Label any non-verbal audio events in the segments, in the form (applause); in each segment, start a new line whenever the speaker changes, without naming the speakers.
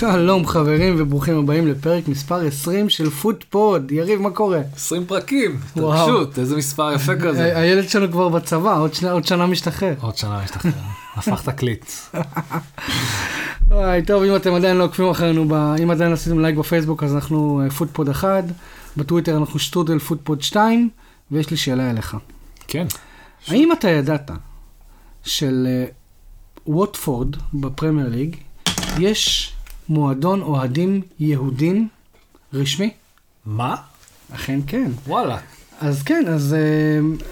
שלום חברים וברוכים הבאים לפרק מספר 20 של פוטפוד. יריב, מה קורה?
20 פרקים. התרגשות, איזה מספר יפה כזה.
ה- הילד שלנו כבר בצבא, עוד שנה, עוד שנה משתחרר.
עוד שנה משתחרר, (laughs) הפך תקליט.
וואי, טוב, אם אתם עדיין לא עוקבים אחרינו, ב... אם עדיין עשיתם לייק בפייסבוק, אז אנחנו אה, פוטפוד 1, בטוויטר אנחנו שטרודל פוטפוד 2, ויש לי שאלה אליך.
כן.
האם אתה ידעת של אה, ווטפורד בפרמייר ליג, יש מועדון אוהדים יהודים רשמי?
מה?
אכן כן.
וואלה.
אז כן, אז uh,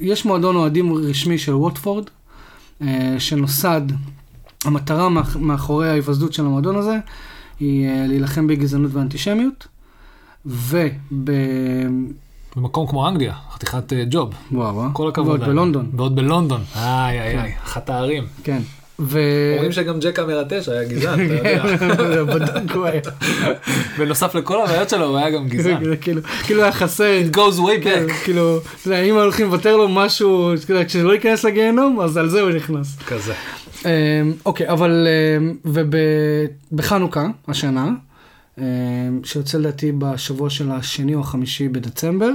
יש מועדון אוהדים רשמי של ווטפורד, uh, שנוסד, המטרה מאח, מאחורי ההיווסדות של המועדון הזה, היא uh, להילחם בגזענות ואנטישמיות, וב...
במקום כמו אנגליה, חתיכת ג'וב.
וואו?
כל הכבוד.
ועוד. בלונדון,
ועוד בלונדון. איי איי
כן.
איי, אחת הערים.
כן. ו...
אומרים שגם ג'ק המרטש היה גזען, אתה יודע. (laughs)
בדוק הוא היה.
בנוסף לכל הבעיות שלו, הוא היה גם גזען.
כאילו, כאילו היה חסר,
It goes way
כן,
back.
כאילו, אם הולכים לוותר לו משהו, יודע, כשלא ייכנס לגיהנום, אז על זה הוא נכנס.
כזה.
אמ, אוקיי, אבל ובחנוכה השנה, אמ, שיוצא לדעתי בשבוע של השני או החמישי בדצמבר,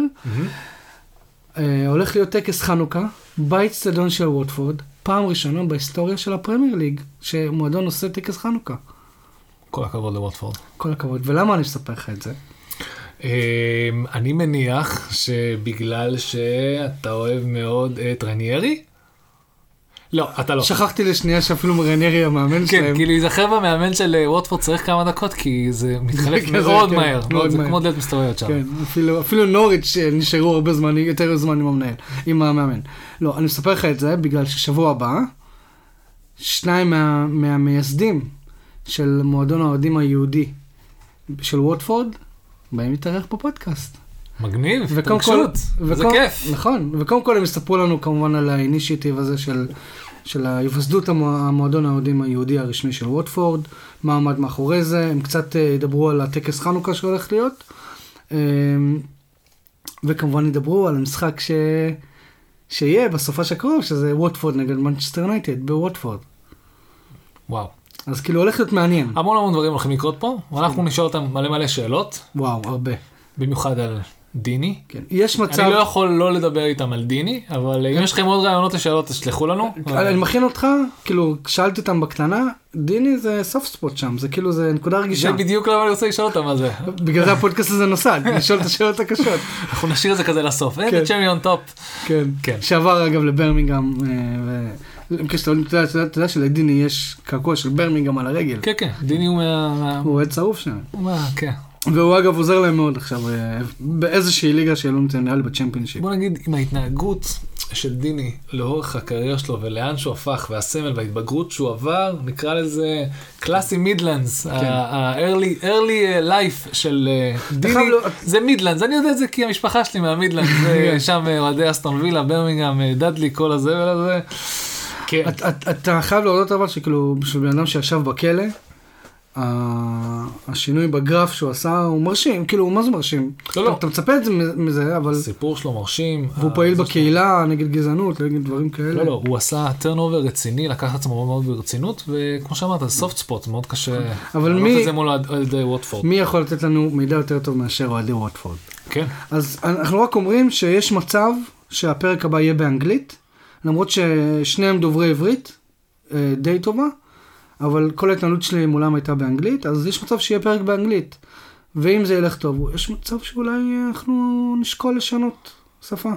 אה, הולך להיות טקס חנוכה באיצטדיון של ווטפורד, פעם ראשונה בהיסטוריה של הפרמייר ליג, שמועדון עושה טקס חנוכה.
כל הכבוד לווטפורד.
כל הכבוד. ולמה אני מספר לך את זה?
אמ, אני מניח שבגלל שאתה אוהב מאוד את רניירי? לא, אתה לא.
שכחתי לשנייה שאפילו מרניירי המאמן
כן,
שלהם.
כי להיזכר במאמן של אה, ווטפורד צריך כמה דקות, כי זה מתחלק (laughs)
כזה,
מאוד
כן,
מהר, זה. כמו דלת מסתובבת שם.
כן, אפילו, אפילו נוריץ' אה, נשארו הרבה זמן, יותר זמן עם המנהל, עם המאמן. לא, אני מספר לך את זה בגלל ששבוע הבא, שניים מה, מהמייסדים של מועדון האוהדים היהודי של ווטפורד, באים להתארח בפודקאסט.
מגניב, התרגשות, זה כיף.
נכון, וקודם כל הם יספרו לנו כמובן על האינישיטיב הזה של, של ההיווסדות המוע- המועדון האוהדים היהודי הרשמי של ווטפורד, מה עמד מאחורי זה, הם קצת אה, ידברו על הטקס חנוכה שהולך להיות, אה, וכמובן ידברו על המשחק ש... שיהיה בסופש הקרוב, שזה ווטפורד נגד מנצ'סטר יונייטד בווטפורד.
וואו.
אז כאילו הולך להיות מעניין.
המון המון דברים הולכים לקרות פה, ואנחנו נשאל אותם מלא מלא שאלות,
וואו, הרבה.
במיוחד על דיני.
כן. יש מצב...
אני לא יכול לא לדבר איתם על דיני, אבל אם יש לכם עוד רעיונות לשאלות, תשלחו לנו.
אני מכין אותך, כאילו, שאלתי אותם בקטנה, דיני זה soft spot שם, זה כאילו, זה נקודה רגישה.
זה בדיוק למה אני רוצה לשאול אותם על זה.
בגלל זה הפודקאסט הזה נוסד, (laughs) לשאול את השאלות הקשות.
אנחנו נשאיר את זה כזה לסוף.
כן.
אין cherry on top.
כן.
כן.
שעבר אגב לברמינגהם, אה. במקרה שאתה אתה יודע- שלדיני יש קעקוע של ברמינגהם על הרגל.
כן, כן, דיני הוא מה...
הוא אוהד שרוף שם.
הוא מה... כן.
והוא אגב עוזר להם מאוד עכשיו, אה, באיזושהי ליגה שלא נמצאים נראה לי בצ'מפיונשיפ.
בוא נגיד עם ההתנהגות של דיני לאורך הקריירה שלו ולאן שהוא הפך והסמל וההתבגרות שהוא עבר נקרא לזה קלאסי מידלנדס ה-early early life של אה, דיני
לו-
זה מידלנדס אני יודע את זה כי המשפחה שלי מהמידלנדס זה שם אה, אוהדי אסטון וילה ברמינגהם דאדלי כל הזבל הזה. כן.
את- את- אתה חייב להודות אבל שכאילו, בשביל בן אדם שישב בכלא, השינוי בגרף שהוא עשה הוא מרשים, כאילו, מה זה מרשים?
לא, לא.
אתה מצפה את זה מזה, אבל...
הסיפור שלו מרשים.
והוא
ה-
פעיל בקהילה נגד גזענות, נגד דברים כאלה.
לא, לא, הוא עשה טרנובר רציני, לקח את עצמו מאוד מאוד ברצינות, וכמו שאמרת, סופט ספוט, מאוד קשה
אבל מי-
את זה מול אוהדי ווטפורד.
מי יכול לתת לנו מידע יותר טוב מאשר אוהדי ווטפורד?
כן.
אז אנחנו רק אומרים שיש מצב שהפרק הבא יהיה באנגלית, למרות ששניהם דוברי עברית, אה, די טובה, אבל כל ההתנהלות שלי מולם הייתה באנגלית, אז יש מצב שיהיה פרק באנגלית. ואם זה ילך טוב, יש מצב שאולי אנחנו נשקול לשנות שפה.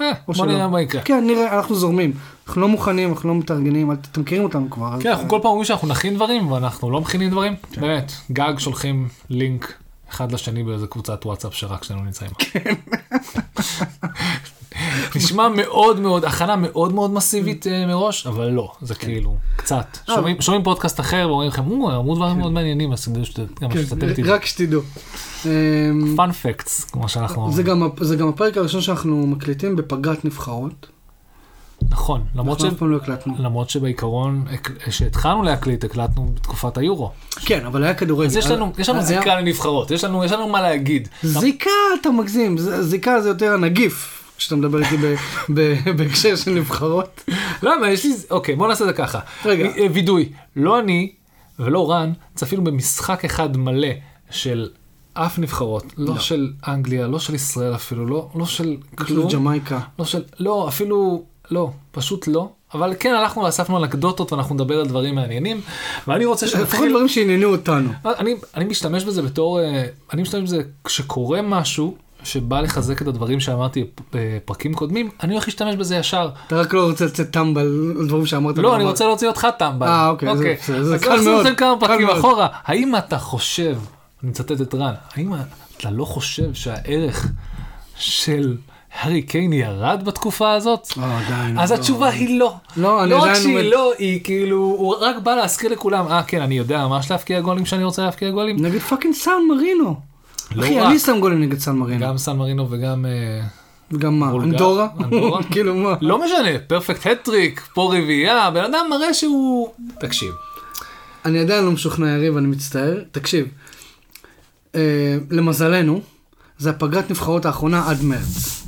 אה, בוא. נראה מה יקרה.
כן, נראה, אנחנו זורמים. אנחנו לא מוכנים, אנחנו לא מתארגנים, אתם מכירים אותנו כבר.
כן, אנחנו כל פעם אומרים שאנחנו נכין דברים, ואנחנו לא מכינים דברים. באמת, גג שולחים לינק אחד לשני באיזה קבוצת וואטסאפ שרק שנינו נמצאים בה. (laughs) נשמע מאוד מאוד, הכנה מאוד מאוד מסיבית אה, מראש, אבל לא, זה כאילו, קצת. שומעים- שומעים פודקאסט אחר ואומרים לכם, "או, אמרו דברים מאוד מעניינים, אז שגם
כן,
שתתן איתי.
רק שתדעו. אמ,
פאנ פקטס, כמו שאנחנו אומרים.
גם, זה גם הפרק הראשון שאנחנו מקליטים בפגרת נבחרות.
נכון, למרות ש...
לא הקלטנו.
למרות שבעיקרון, כשהתחלנו להקליט, הקלטנו בתקופת היורו.
כן, אבל היה כדורגל.
אז יש לנו, יש לנו
היה-
זיקה לנבחרות, יש לנו, יש לנו מה להגיד.
זיקה, אתה מגזים, זיקה זה יותר הנגיף, כשאתה מדבר איתי בהקשר של נבחרות.
למה, יש לי, אוקיי, בוא נעשה את זה ככה.
רגע.
אה, וידוי, לא אני ולא רן, צפינו במשחק אחד מלא של אף נבחרות, לא,
לא.
של אנגליה, לא של ישראל אפילו, לא, לא של
כלום.
כלום,
ג'מייקה.
לא של, לא, אפילו, לא, פשוט לא. אבל כן, הלכנו ואספנו אנקדוטות ואנחנו נדבר על דברים מעניינים, ואני רוצה
לפחות
שנתחיל...
דברים שעניינו אותנו.
אני, אני משתמש בזה בתור, אה, אני משתמש בזה כשקורה משהו שבא לחזק את הדברים שאמרתי בפרקים קודמים, אני הולך להשתמש בזה ישר.
אתה רק לא רוצה לצאת טמבל על דברים שאמרת.
לא, אני. רוצה להוציא אותך טמבל.
אה, אוקיי, זה
אז
קל
אנחנו
מאוד,
הולכים כמה
קל
פרקים. אחורה. האם אתה חושב, אני מצטט את רן, האם אתה לא חושב שהערך של הארי קיין ירד בתקופה הזאת?
די, נו,
אז
לא.
התשובה היא לא.
לא, אני
לא רק
עדיין
שהיא לא, היא כאילו, הוא רק בא להזכיר לכולם, אה כן, אני יודע ממש להבקיע גולים כשאני רוצה להבקיע גולים.
נגד fucking סן מרינו.
לא
אחי,
רק.
אני שם גולים נגד סן מרינו.
גם סן מרינו וגם... אה,
וגם מה,
בולגר-
אנדורה?
אנדורה? (laughs)
כאילו מה?
לא משנה, perfect hat-trick, פה רביעייה, בן אדם מראה שהוא... תקשיב.
אני עדיין לא משוכנע יריב, אני מצטער. תקשיב, אה, למזלנו, זה הפגרת נבחרות האחרונה עד מרץ.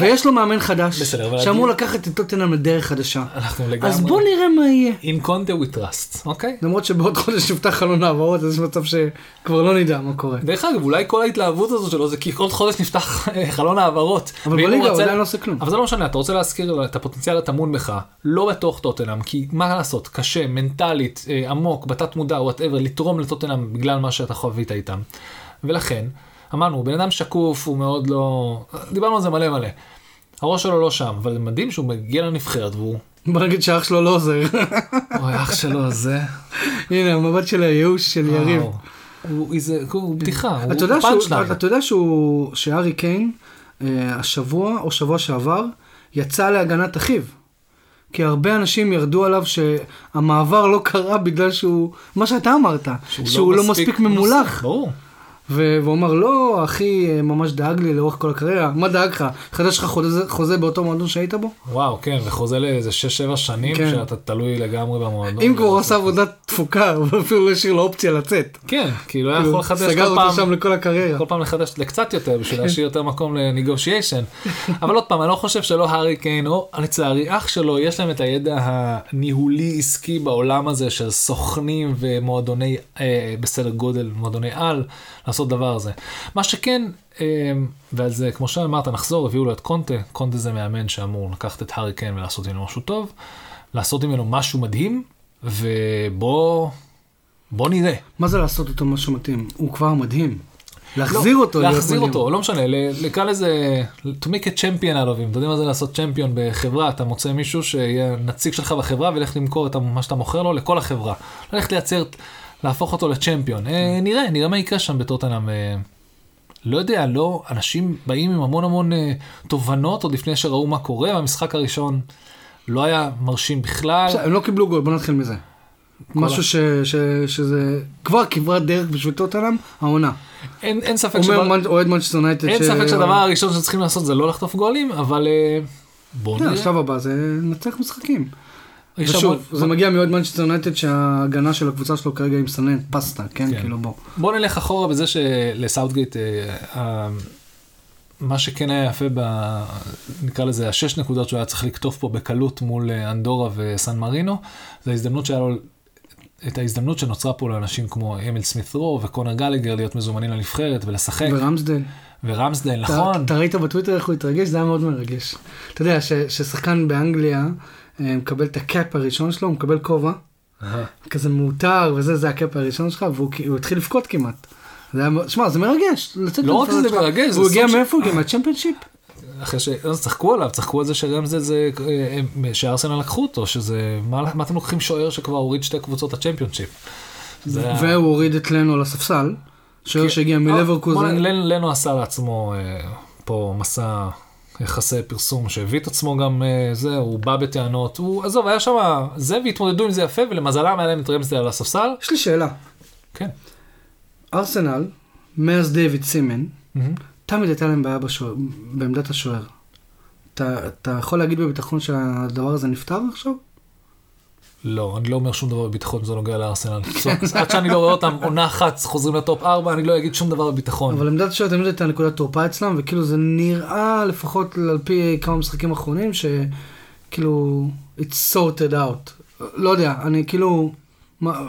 ויש לו מאמן חדש, שאמור לקחת את טוטנאם לדרך חדשה.
אנחנו לגמרי...
אז בוא נראה מה יהיה.
In conte we trust, אוקיי?
למרות שבעוד חודש נפתח חלון העברות, אז יש מצב שכבר לא נדע מה קורה.
דרך אגב, אולי כל ההתלהבות הזו שלו זה כי עוד חודש נפתח אה, חלון העברות.
אבל בליגה הוא עדיין לא עושה כלום.
אבל זה לא משנה, אתה רוצה להזכיר את הפוטנציאל הטמון בך, לא בתוך טוטנאם, כי מה לעשות, קשה, מנטלית, אה, עמוק, בתת מודע, whatever, לתרום לטוטנאם בגלל מה שאתה חווית איתם. ולכן, אמרנו, הוא בן אדם שקוף, הוא מאוד לא... דיברנו על זה מלא מלא. הראש שלו לא שם, אבל מדהים שהוא מגיע לנבחרת והוא...
בוא נגיד שאח שלו לא עוזר.
אוי, אח שלו זה...
הנה, המבט של הייאוש של יריב.
הוא בדיחה, הוא פאנצ'ליין.
אתה יודע שהוא, שהארי קיין, אה, השבוע או שבוע שעבר, יצא להגנת אחיו. כי הרבה אנשים ירדו עליו שהמעבר לא קרה בגלל שהוא, מה שאתה אמרת, שהוא לא מספיק ממולח.
ברור.
והוא אמר, לא, אחי ממש דאג לי לאורך כל הקריירה, מה דאג לך? חדש לך חוזה, חוזה באותו מועדון שהיית בו?
וואו, כן, וחוזה לאיזה 6-7 שנים
כן.
שאתה תלוי לגמרי במועדון.
אם כבר הוא עשה עבודת תפוקה, (laughs) הוא אפילו לא השאיר לו אופציה לצאת.
כן, כאילו היה יכול
כאילו,
לחדש
סגר
כל
אותו
פעם,
שם לכל הקריירה.
כל פעם לחדש לקצת יותר בשביל להשאיר יותר מקום לניגושיישן. אבל עוד פעם, אני לא חושב שלא הארי קיין, או לצערי אח שלו, יש להם את הידע הניהולי עסקי בעולם הזה של סוכנים ומועדוני, אה, בסדר גודל, מועדוני על, לעשות דבר הזה. מה שכן, אה, ועל זה, כמו שאמרת, נחזור, הביאו לו את קונטה, קונטה זה מאמן שאמור לקחת את הארי קיין ולעשות ממנו משהו טוב, לעשות ממנו משהו מדהים, ובוא, בוא נראה.
מה זה לעשות אותו משהו מתאים? הוא כבר מדהים. להחזיר אותו להיות
להחזיר. אותו, לא משנה, ל- נקרא לזה, to make a champion out of him, אתה יודע מה זה לעשות צ'מפיון בחברה, אתה מוצא מישהו שיהיה נציג שלך בחברה וילך למכור את מה שאתה מוכר לו לכל החברה. ללכת לייצר, להפוך אותו לצ'מפיון. אה, נראה, נראה מה יקרה שם בטוטנאם. אה, לא יודע, לא, אנשים באים עם המון המון אה, תובנות עוד לפני שראו מה קורה, והמשחק הראשון לא היה מרשים בכלל.
בסדר, הם לא קיבלו גול, בוא נתחיל מזה. משהו ש- ש- שזה כבר כברת דרך בשביל טוטנאם, העונה.
אין, אין ספק
אומר
שדבר-
מנ- אוהד מנצ'סטר יונייטד.
אין
ש-
ספק שהדבר הראשון שצריכים לעשות זה לא לחטוף גולים, אבל אה, בואו
כן,
נראה.
השלב הבא זה לנצח משחקים. ושוב, זה מגיע מאוהד מנצ'סטר יונייטד שההגנה של הקבוצה שלו כרגע היא מסננת פסטה, כן?
כן.
כאילו בוא.
בוא נלך אחורה בזה שסאוטגייט, אה, מה שכן היה יפה, ב, נקרא לזה השש נקודות שהוא היה צריך לקטוף פה בקלות מול אה, אנדורה וסן מרינו, זה ההזדמנות שהיה לו, את ההזדמנות שנוצרה פה לאנשים כמו אמיל סמית רו וקונר גלגר להיות מזומנים לנבחרת ולשחק,
ורמסדל.
ורמסדל, נכון,
אתה ראית בטוויטר איך הוא התרגש? זה היה מאוד מרגש. אתה יודע, ששחקן באנגליה מקבל את הקאפ הראשון שלו, הוא מקבל כובע. כזה מעוטר וזה, זה הקאפ הראשון שלך, והוא התחיל לבכות כמעט. זה היה שמע, זה מרגש.
לא רק שזה. מרגש, זה
הוא הגיע מאיפה? הוא הגיע מהצ'מפיונשיפ?
אחרי ש... אז צחקו עליו, צחקו על זה שרמזל זה, אה, אה, שארסנל לקחו אותו, שזה, מה, מה אתם לוקחים שוער שכבר הוריד שתי קבוצות הצ'מפיונשיפ? זה
והוא הוריד את לנו על הספסל, שוער שהגיע
בוא,
מלברקוזן.
לנו עשה לעצמו אה, פה מסע יחסי פרסום שהביא את עצמו גם אה, זה, הוא בא בטענות, הוא, עזוב, היה שם זה והתמודדו עם זה יפה, ולמזלם היה להם את רמזל על הספסל.
יש לי שאלה.
כן.
ארסנל, מאז דיוויד סימן,
מהמם.
תמיד הייתה להם בעיה בשוער, בעמדת השוער. אתה, אתה יכול להגיד בביטחון שהדבר הזה נפתר עכשיו?
לא, אני לא אומר שום דבר בביטחון, זה נוגע לארסנל. (laughs) עד שאני לא רואה אותם עונה אחת חוזרים לטופ 4, אני לא אגיד שום דבר בביטחון.
אבל עמדת השוער תמיד הייתה נקודת תורפה אצלם, וכאילו זה נראה, לפחות על פי כמה משחקים אחרונים, שכאילו, it's sorted out. לא יודע, אני כאילו, מה,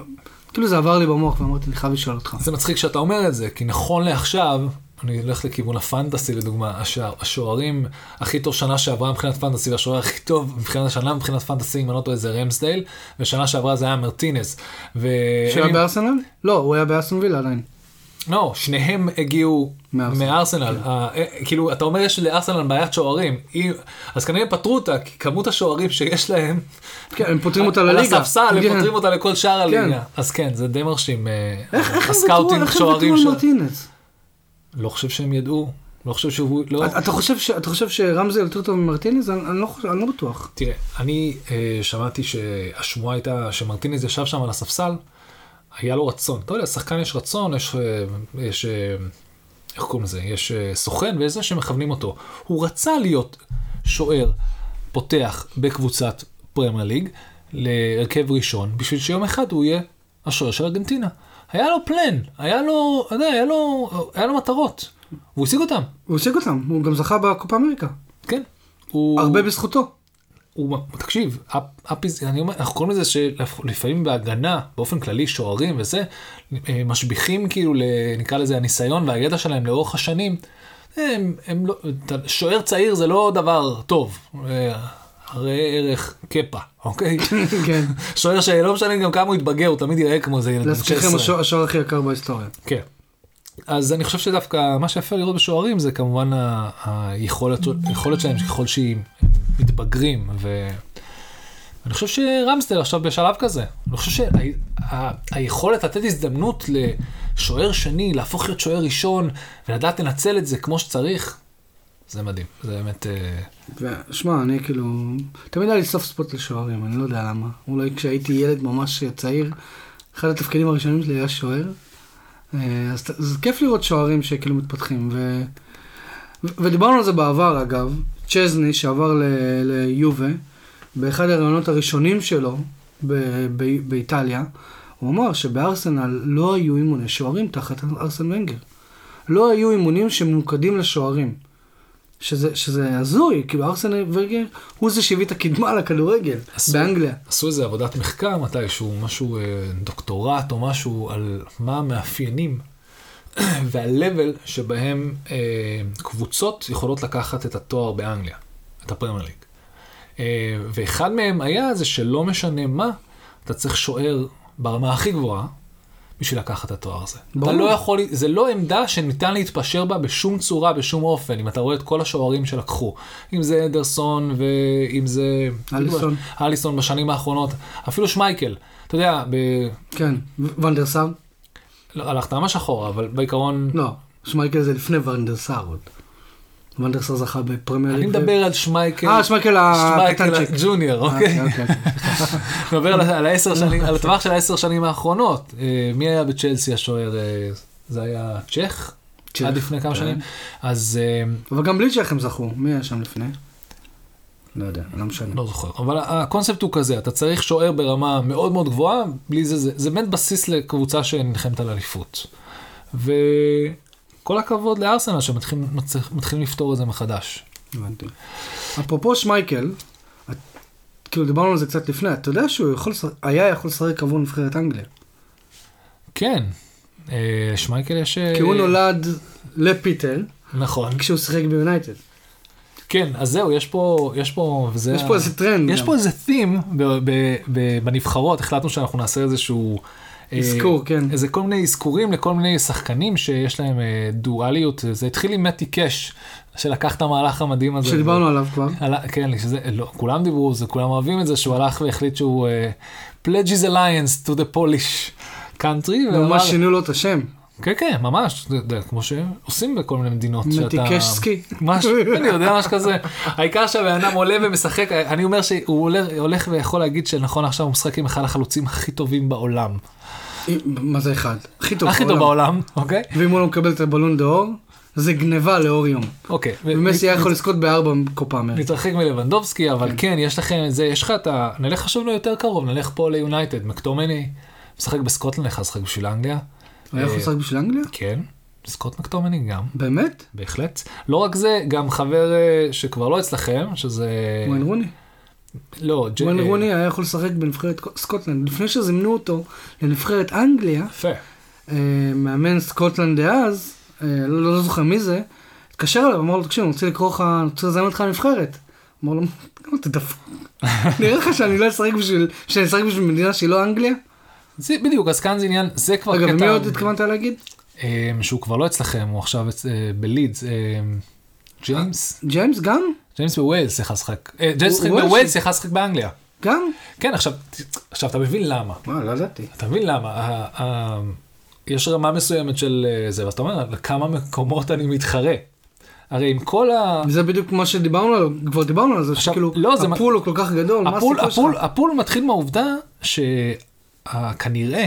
כאילו זה עבר לי במוח ואמרתי, אני חייב לשאול אותך.
זה מצחיק שאתה אומר את זה, כי נכון לעכשיו, אני הולך לכיוון הפנטסי לדוגמה, השוע- השוערים הכי טוב שנה שעברה מבחינת פנטסי, והשוער הכי טוב מבחינת השנה מבחינת פנטסי, אם אני לא טועה זה רמסדייל, ושנה שעברה זה היה מרטינס. ו...
שהיה בארסנל? לא, הוא היה וילה עדיין.
לא, שניהם הגיעו
מארסנל.
מארסנל. ה- אה, כאילו, אתה אומר יש לארסנל בעיית שוערים, היא- אז כנראה פתרו אותה, כי כמות השוערים שיש להם,
כן, הם פותרים אותה
על
לליגה.
הספסל, הם
כן.
פותרים אותה לכל שאר
כן.
הליגה. אז כן, זה די מרשים, אה,
איך איך הם ויתרו ה scouting
שוערים.
על מרטינס?
לא חושב שהם ידעו, לא חושב שהוא, לא.
אתה- חושב ש- אתה חושב שרמזי יותר טוב ממרטינס? אני אני לא חושב- אני לא בטוח.
תראה, אני אה, שמעתי שהשמועה הייתה שמרטינז ישב שם על הספסל, היה לו רצון. אתה יודע, לשחקן יש רצון, יש, אה, יש אה, איך קוראים לזה? יש אה, סוכן ויש זה שמכוונים אותו. הוא רצה להיות שוער פותח בקבוצת פרמייר ליג להרכב ראשון, בשביל שיום אחד הוא יהיה השוער של ארגנטינה. היה לו פלן, היה לו, אתה יודע, היה לו, היה לו מטרות. והוא השיג אותם,
הוא השיג אותם, הוא גם זכה בקופה אמריקה.
כן. הוא...
הרבה בזכותו.
הוא, תקשיב, אפ, אפיס, אני אומר, אנחנו קוראים לזה שלפעמים בהגנה, באופן כללי, שוערים וזה, אה, משביחים כאילו, נקרא לזה הניסיון והידע שלהם לאורך השנים. הם, הם לא, שוער צעיר זה לא דבר טוב, אה, הרי ערך קפה, אוקיי?
כן. (laughs)
שוער שלא משנה גם כמה הוא יתבגר, הוא תמיד יראה כמו איזה ילד בן
להזכירכם
16.
השוער השוער הכי יקר בהיסטוריה.
כן. אז אני חושב שדווקא מה שיפה לראות בשוערים זה כמובן היכולת היכולת שלהם ככל שהם מתבגרים ואני חושב שרמסטל עכשיו בשלב כזה. אני חושב שהיכולת לתת הזדמנות לשוער שני להפוך להיות שוער ראשון ולדעת לנצל את זה כמו שצריך, זה מדהים. זה באמת... אה,
ושמע, אני כאילו, תמיד היה לי סוף ספוט לשוערים, אני לא יודע למה. אולי כשהייתי ילד ממש צעיר, אחד התפקידים הראשונים שלי היה שוער. אה, אז זה כיף לראות שוערים שכאילו מתפתחים. ו... ו- ודיברנו על זה בעבר, אגב, צ'זני שעבר ל- ליובה, באחד הראיונות הראשונים שלו ב- ב- באיטליה, הוא אמר שבארסנל לא היו אימוני שוערים תחת ארסן ונגר. לא היו אימונים שממוקדים לשוערים. שזה, שזה הזוי, כאילו ארסן ונגר הוא זה שהביא את הקדמה לכדורגל
עשו-
באנגליה.
עשו איזה עבודת מחקר מתישהו, משהו, אה, דוקטורט או משהו, על מה המאפיינים (clears throat) וה-level שבהם אה, קבוצות יכולות לקחת את התואר באנגליה, את הפרמייר ליג. אה, ואחד מהם היה זה שלא משנה מה, אתה צריך שוער ברמה הכי גבוהה בשביל לקחת את התואר הזה.
ברור.
אתה לא יכול, זה לא עמדה שניתן להתפשר בה בשום צורה, בשום אופן, אם אתה רואה את כל השוערים שלקחו. אם זה אדרסון ואם זה...
אליסון.
אליסון בשנים האחרונות, אפילו שמייקל. אתה יודע, ב...
כן, ו- ונדרסאר?
לא, הלכת ממש אחורה, אבל בעיקרון...
לא, שמייקל זה לפני ונדרסאר עוד. ונדרסאר זכה בפרמייר
אני
ליג. ו-
מדבר על שמייקל,
אה, שמייקל הקטנצ'יק.
הג'וניור,
אה,
אוקיי?
אוקיי, אוקיי. (laughs)
מדבר על- העשר שנים, על הטווח של העשר שנים האחרונות. אה, מי היה בצ'לסי השוער? אה, זה היה צ'ך?
צ'ך,
עד לפני כמה
כן.
שנים. אז
אבל גם בלי צ'ך הם זכו. מי היה שם לפני? לא יודע, לא משנה.
לא זוכר. אבל הקונספט הוא כזה, אתה צריך שוער ברמה מאוד מאוד גבוהה, בלי זה, זה באמת בסיס לקבוצה שנלחמת על אליפות. וכל הכבוד לארסנל שמתחילים לפתור את זה מחדש.
הבנתי. אפרופו שמייקל, את- כאילו דיברנו על זה קצת לפני, אתה יודע שהוא יכול, היה יכול לשחק עבור נבחרת אנגליה.
כן, אה, שמייקל יש... אה,
כי הוא נולד לפיטר
נכון.
כשהוא שיחק ביונייטד.
כן, אז זהו, יש פה, יש פה, וזה...
יש פה איזה טרנד.
יש
גם.
פה איזה ב- בנבחרות, החלטנו שאנחנו נעשה איזשהו... אה,
אזכור, כן.
איזה כל מיני אזכורים לכל מיני שחקנים שיש להם אה, דואליות, זה התחיל עם מתי קאש, שלקח את המהלך המדהים הזה.
שדיברנו עליו כבר.
עלה- כן, שזה, לא, כולם דיברו, זה, כולם אוהבים את זה, שהוא הלך והחליט שהוא uh, pledges alliance to the Polish country. ואמר-
ממש שינו לו את השם.
כן, כן, ממש, כמו שעושים בכל מיני מדינות.
מטיקשסקי.
משהו, אני יודע, משהו כזה. העיקר שהבן אדם עולה ומשחק, אני אומר שהוא הולך ויכול להגיד שנכון עכשיו הוא משחק עם אחד החלוצים הכי טובים בעולם.
מה זה אחד? הכי טוב
הכי טוב בעולם, אוקיי?
ואם הוא לא מקבל את הבלון דאור, זה גניבה לאור יום.
אוקיי.
ומסי היה יכול לזכות בארבע קופה אמריקה.
נתרחק מלבנדובסקי, אבל כן, יש לכם את זה, יש לך את ה... נלך חשוב לו יותר קרוב, נלך פה ליונייטד, מקטומני, משחק בסקוטלנד, לך לשחק בשביל אנגליה.
הוא היה יכול
אה,
לשחק בשביל אנגליה?
כן, סקוט מקטומני גם,
באמת?
בהחלט. לא רק זה, גם חבר אה, שכבר לא אצלכם, שזה...
וויין רוני.
לא, ג'-
וויין
אה,
רוני היה יכול לשחק בנבחרת סקוטלנד. לפני שזימנו אותו לנבחרת אנגליה,
יפה.
אה, מאמן סקוטלנד דאז, אה, לא, לא זוכר מי זה, התקשר אליו, אמר לו, תקשיב, אני רוצה לקרוא לך, אני רוצה לזמן אותך לנבחרת. אמר לו, "מה, אתה דפוק. נראה לך שאני לא אשחק בשביל, שאני אשחק בשביל מדינה שהיא לא אנגליה?
זה בדיוק, אז כאן זה עניין, זה כבר
אגב,
קטע...
מי עוד התכוונת להגיד?
שהוא כבר לא אצלכם, הוא עכשיו בלידס. אה, ג'יימס?
ג'יימס גם?
ג'יימס בווילס יכל לשחק. אה, ג'יימס בווילס יכל לשחק באנגליה.
גם?
כן, עכשיו, עכשיו אתה מבין למה.
וואו, לא ידעתי.
אתה מבין למה? ה- ה- יש רמה מסוימת של אה, זה, ואתה אומר, לכמה מקומות אני מתחרה. הרי עם כל ה...
זה בדיוק מה שדיברנו עליו, כבר דיברנו על זה,
עכשיו,
שכאילו,
לא, זה-
ה pool הוא כל כך גדול, מה
pool,
הסיכוי
ה pool,
שלך?
הפול מתחיל מהעובדה שכנראה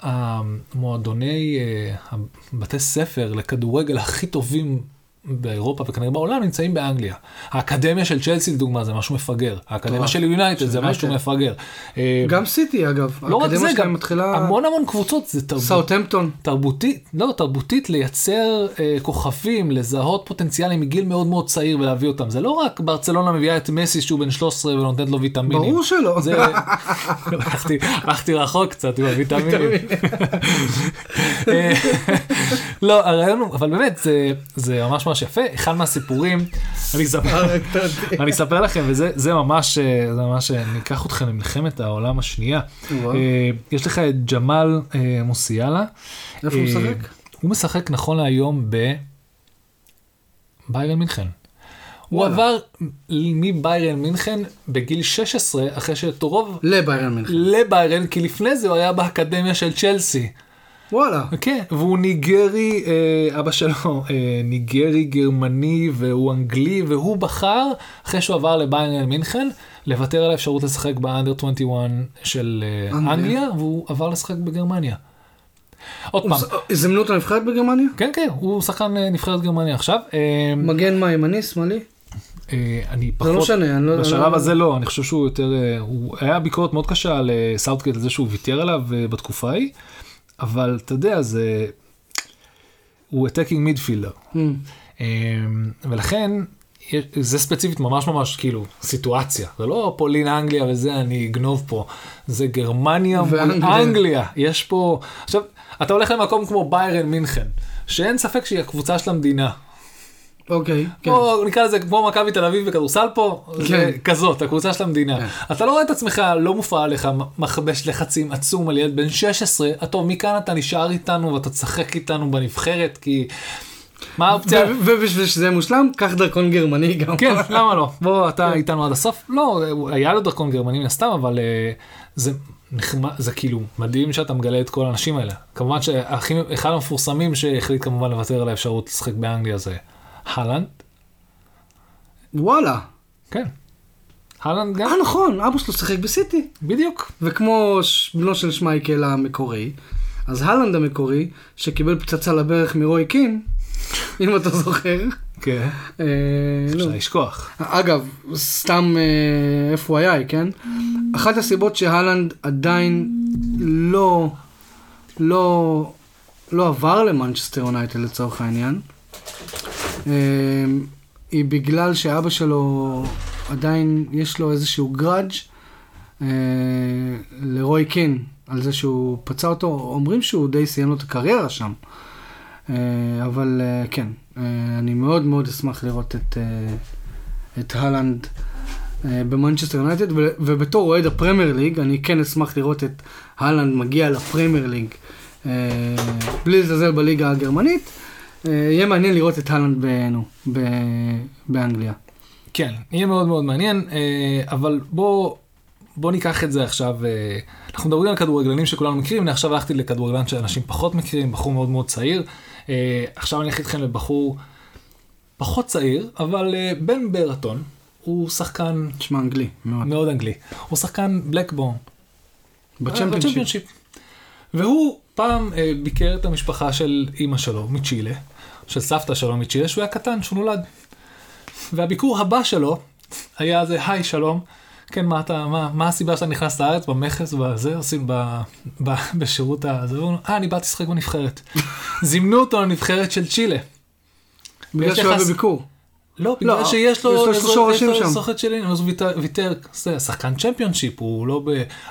המועדוני אה, בתי ספר לכדורגל הכי טובים באירופה וכנראה בעולם נמצאים באנגליה. האקדמיה של צ'לסי לדוגמה זה משהו מפגר, האקדמיה. של יונייטד זה משהו. מפגר. אה,
גם סיטי אגב,
לא רק זה, גם
מתחילה,
המון המון קבוצות זה תרבות.
סאוטהמפטון,
תרבותית, לא, תרבותית לייצר אה, כוכבים, לזהות פוטנציאלים מגיל מאוד מאוד צעיר ולהביא אותם. זה לא רק ברצלונה מביאה את מסי שהוא בן 13 ונותנת לו ויטמינים.
ברור שלא.
זה... הלכתי, הלכתי רחוק קצת עם הוויטמינים. אה, לא, הרעיון הוא, אבל באמת, זה, זה ממש ממש יפה. אחד מהסיפורים, (laughs) אני אספר, (laughs) אני אספר לכם, וזה זה ממש, אה, זה ממש, אה, אני אקח אתכם למלחמת העולם השנייה. אה, יש לך את ג'מאל אה, מוסיאלה.
איפה הוא
אה,
משחק?
הוא משחק נכון להיום בביירן מינכן. הוא. עבר מביירן מינכן בגיל 16 אחרי שטורוב
לביירן מינכן.
לביירן כי לפני זה הוא היה באקדמיה של צ'לסי.
וואלה.
כן, והוא ניגרי, אה, אבא שלו אה, ניגרי גרמני והוא אנגלי והוא בחר אחרי שהוא עבר לביירן מינכן לוותר על האפשרות לשחק באנדר 21 של אה,
אנגליה.
אנגליה והוא עבר לשחק בגרמניה. עוד פעם,
זימנו אותו לנבחרת בגרמניה?
כן כן, הוא שחקן אה, נבחרת גרמניה עכשיו. אה,
מגן מה, ימני, שמאלי?
אה, אני
זה
פחות,
לא משנה, אני לא...
בשלב
אני-
הזה לא, אני חושב שהוא יותר, הוא היה ביקורת מאוד קשה על סאוטגייט על זה שהוא ויתר עליו בתקופה ההיא, אבל אתה יודע, זה, הוא attacking midfielder,
Hmm.
ולכן יש- זה ספציפית ממש ממש כאילו סיטואציה, זה לא פולין אנגליה וזה אני אגנוב פה, זה גרמניה מול
ואנגליה.
אנגליה, יש פה, עכשיו אתה הולך למקום כמו ביירן מינכן, שאין ספק שהיא הקבוצה של המדינה.
אוקיי, כן.
כמו, נקרא לזה כמו מכבי תל אביב בכדורסל פה,
כן.
זה כזאת, הקבוצה של המדינה.
כן.
אתה לא רואה את עצמך, לא מופרע עליך מכבש לחצים עצום על ילד בן 16, "אה, טוב, מכאן אתה נשאר איתנו ואתה תשחק איתנו בנבחרת, כי... מה האופציה?
ובשביל שזה יהיה מושלם, קח דרכון גרמני גם.
כן, למה לא? בוא, אתה. איתנו עד הסוף? לא, היה לו דרכון גרמני מן הסתם, אבל אה, זה נחמד, זה כאילו מדהים שאתה מגלה את כל האנשים האלה. כמובן שאחד המפורסמים שהחליט כמובן לוותר על האפשרות לשחק באנגליה זה הלנד.
וואלה.
כן. הלנד גם,
אה, נכון, אבא שלו שיחק בסיטי.
בדיוק.
וכמו בנו של שמייקל המקורי, אז הלנד המקורי, שקיבל פצצה לברך מרוי קין, (laughs) אם אתה זוכר.
כן.
אה.
אפשר לשכוח.
אגב, סתם אה, איפה הוא היה, כן? אחת הסיבות שהלנד עדיין לא, לא, לא עבר למנצ'סטר יונייטד לצורך העניין, היא בגלל שאבא שלו עדיין יש לו איזשהו grudge אה, לרוי קין על זה שהוא פצע אותו, אומרים שהוא די סיים לו את הקריירה שם. אה, אבל אה, כן, אני מאוד מאוד אשמח לראות את, את הולאנד במנצ'סטר יונייטד, ובתור אוהד הפרמייר ליג, אני כן אשמח לראות את הלנד מגיע לפרמייר ליג, בלי לזלזל בליגה הגרמנית. אה, יהיה מעניין לראות את הלנד באנגליה.
כן, יהיה מאוד מאוד מעניין, אה, אבל בוא, בוא ניקח את זה עכשיו, אה, אנחנו מדברים על כדורגלנים שכולנו מכירים, אני עכשיו הלכתי לכדורגלן שאנשים פחות מכירים, בחור מאוד מאוד צעיר. עכשיו אני אלך איתכם לבחור פחות צעיר, אבל בן ברטון, הוא שחקן
תשמע אנגלי, מאוד.
מאוד אנגלי, הוא שחקן בלקבורן.
בצ'מפיונשיפ.
בצ'מפיונשיפ. והוא פעם אה, ביקר את המשפחה של אימא שלו מצ'ילה, של סבתא שלו מצ'ילה, שהוא היה קטן, שהוא נולד. והביקור הבא שלו היה זה, היי, שלום. כן, מה אתה, מה, מה הסיבה שאתה נכנס לארץ במכס, בזה, עושים ב, ב, בשירות הזה, והוא אה, אני באתי לשחק בנבחרת. (laughs) זימנו אותו לנבחרת של צ'ילה.
בגלל
יש
שהוא היה בביקור.
לא, בגלל
לא,
שיש לו
יש לו שורשים שם.
סוכת שלי, אז הוא ויתר- ויתר, זה שחקן צ'מפיונשיפ, הוא לא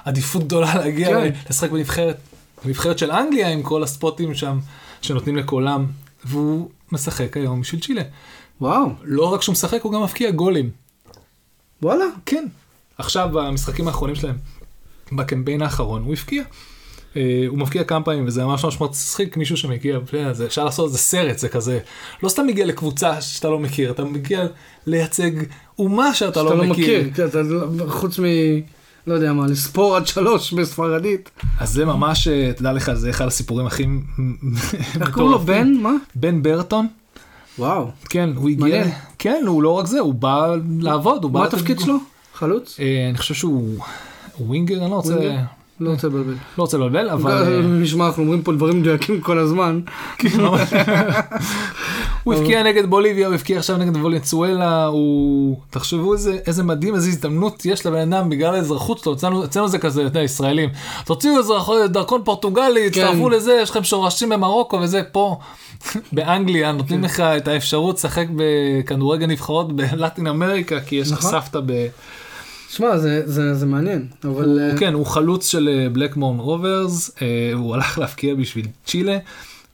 בעדיפות גדולה להגיע
כן.
לשחק בנבחרת, בנבחרת של אנגליה עם כל הספוטים שם שנותנים לכולם, והוא משחק היום בשביל צ'ילה.
וואו,
לא רק שהוא משחק, הוא גם מבקיע גולים.
וואלה.
כן. עכשיו במשחקים האחרונים שלהם, בקמפיין האחרון, הוא הבקיע. אה, הוא מבקיע כמה פעמים וזה ממש ממש מצחיק מישהו שמגיע, זה- אפשר לעשות איזה סרט, זה כזה, לא סתם מגיע לקבוצה שאתה לא מכיר, אתה מגיע לייצג אומה שאתה
שאתה
לא מכיר.
כן, אתה לא- חוץ מ... לא יודע מה, לספור עד שלוש בספרדית.
אז זה ממש, אה, תדע לך, זה אחד הסיפורים הכי
איך קוראים לו? בן? מה?
בן ברטון,
וואו.
כן, הוא הגיע. כן, הוא לא רק זה, הוא בא לעבוד, הוא בא...
מה התפקיד. שלו? חלוץ?
אה, אני חושב שהוא ווינגר, אני לא רוצה?
לא רוצה לבלבל.
לא רוצה לבלבל, אבל... אה,
נשמע, אנחנו אומרים פה דברים מדויקים כל הזמן. (laughs)
הוא הבקיע נגד בוליביה, הוא הבקיע עכשיו נגד וולנצואלה, הוא... תחשבו איזה, מדהים, איזה הזדמנות יש לבן אדם בגלל האזרחות שלו, אצלנו, זה כזה, אתה ישראלים. תוציאו דרכון פורטוגלי,
כן.
לזה, יש לכם שורשים במרוקו וזה, פה. (laughs) באנגליה נותנים
כן.
לך את האפשרות לשחק בכדורגל נבחרות בלטין אמריקה, כי יש לך
נכון.
סבתא ב...
שמע, זה- זה זה מעניין, אבל... אה,
כן, הוא חלוץ של בלקמורן רוברס, הוא הלך להפקיע בשביל צ'ילה,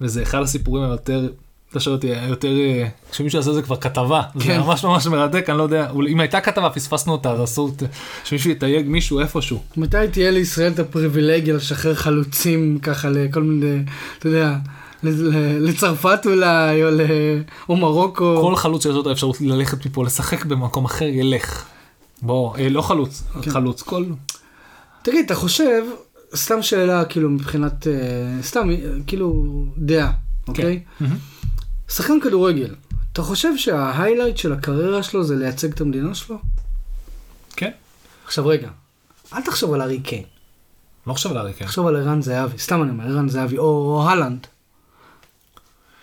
וזה אחד הסיפורים היותר, אתה שואל אותי, היותר, אה, שמישהו יעשה זה כבר כתבה, זה
כן.
ממש ממש מרתק, אני לא יודע, אם הייתה כתבה פספסנו אותה, אז אסור שמישהו יתייג מישהו איפשהו.
מתי תהיה לישראל את הפריבילגיה לשחרר חלוצים ככה לכל מיני, אתה יודע, לצרפת אולי, או ל- או מרוקו.
כל חלוץ שיש לו את האפשרות ללכת מפה, לשחק במקום אחר, ילך. בוא, אה, לא חלוץ,
כן.
חלוץ, כל...
תגיד, אתה חושב, סתם שאלה, כאילו, מבחינת, אה, סתם, אה, כאילו, דעה, אוקיי?
מהמם.
שחקן כדורגל, אתה חושב שההיילייט של הקריירה שלו זה לייצג את המדינה שלו?
כן.
עכשיו רגע, אל תחשוב על ארי קיין,
לא חושב על אריקן.
תחשוב על ערן זהבי, סתם אני אומר, ערן זהבי, או, או הלנד.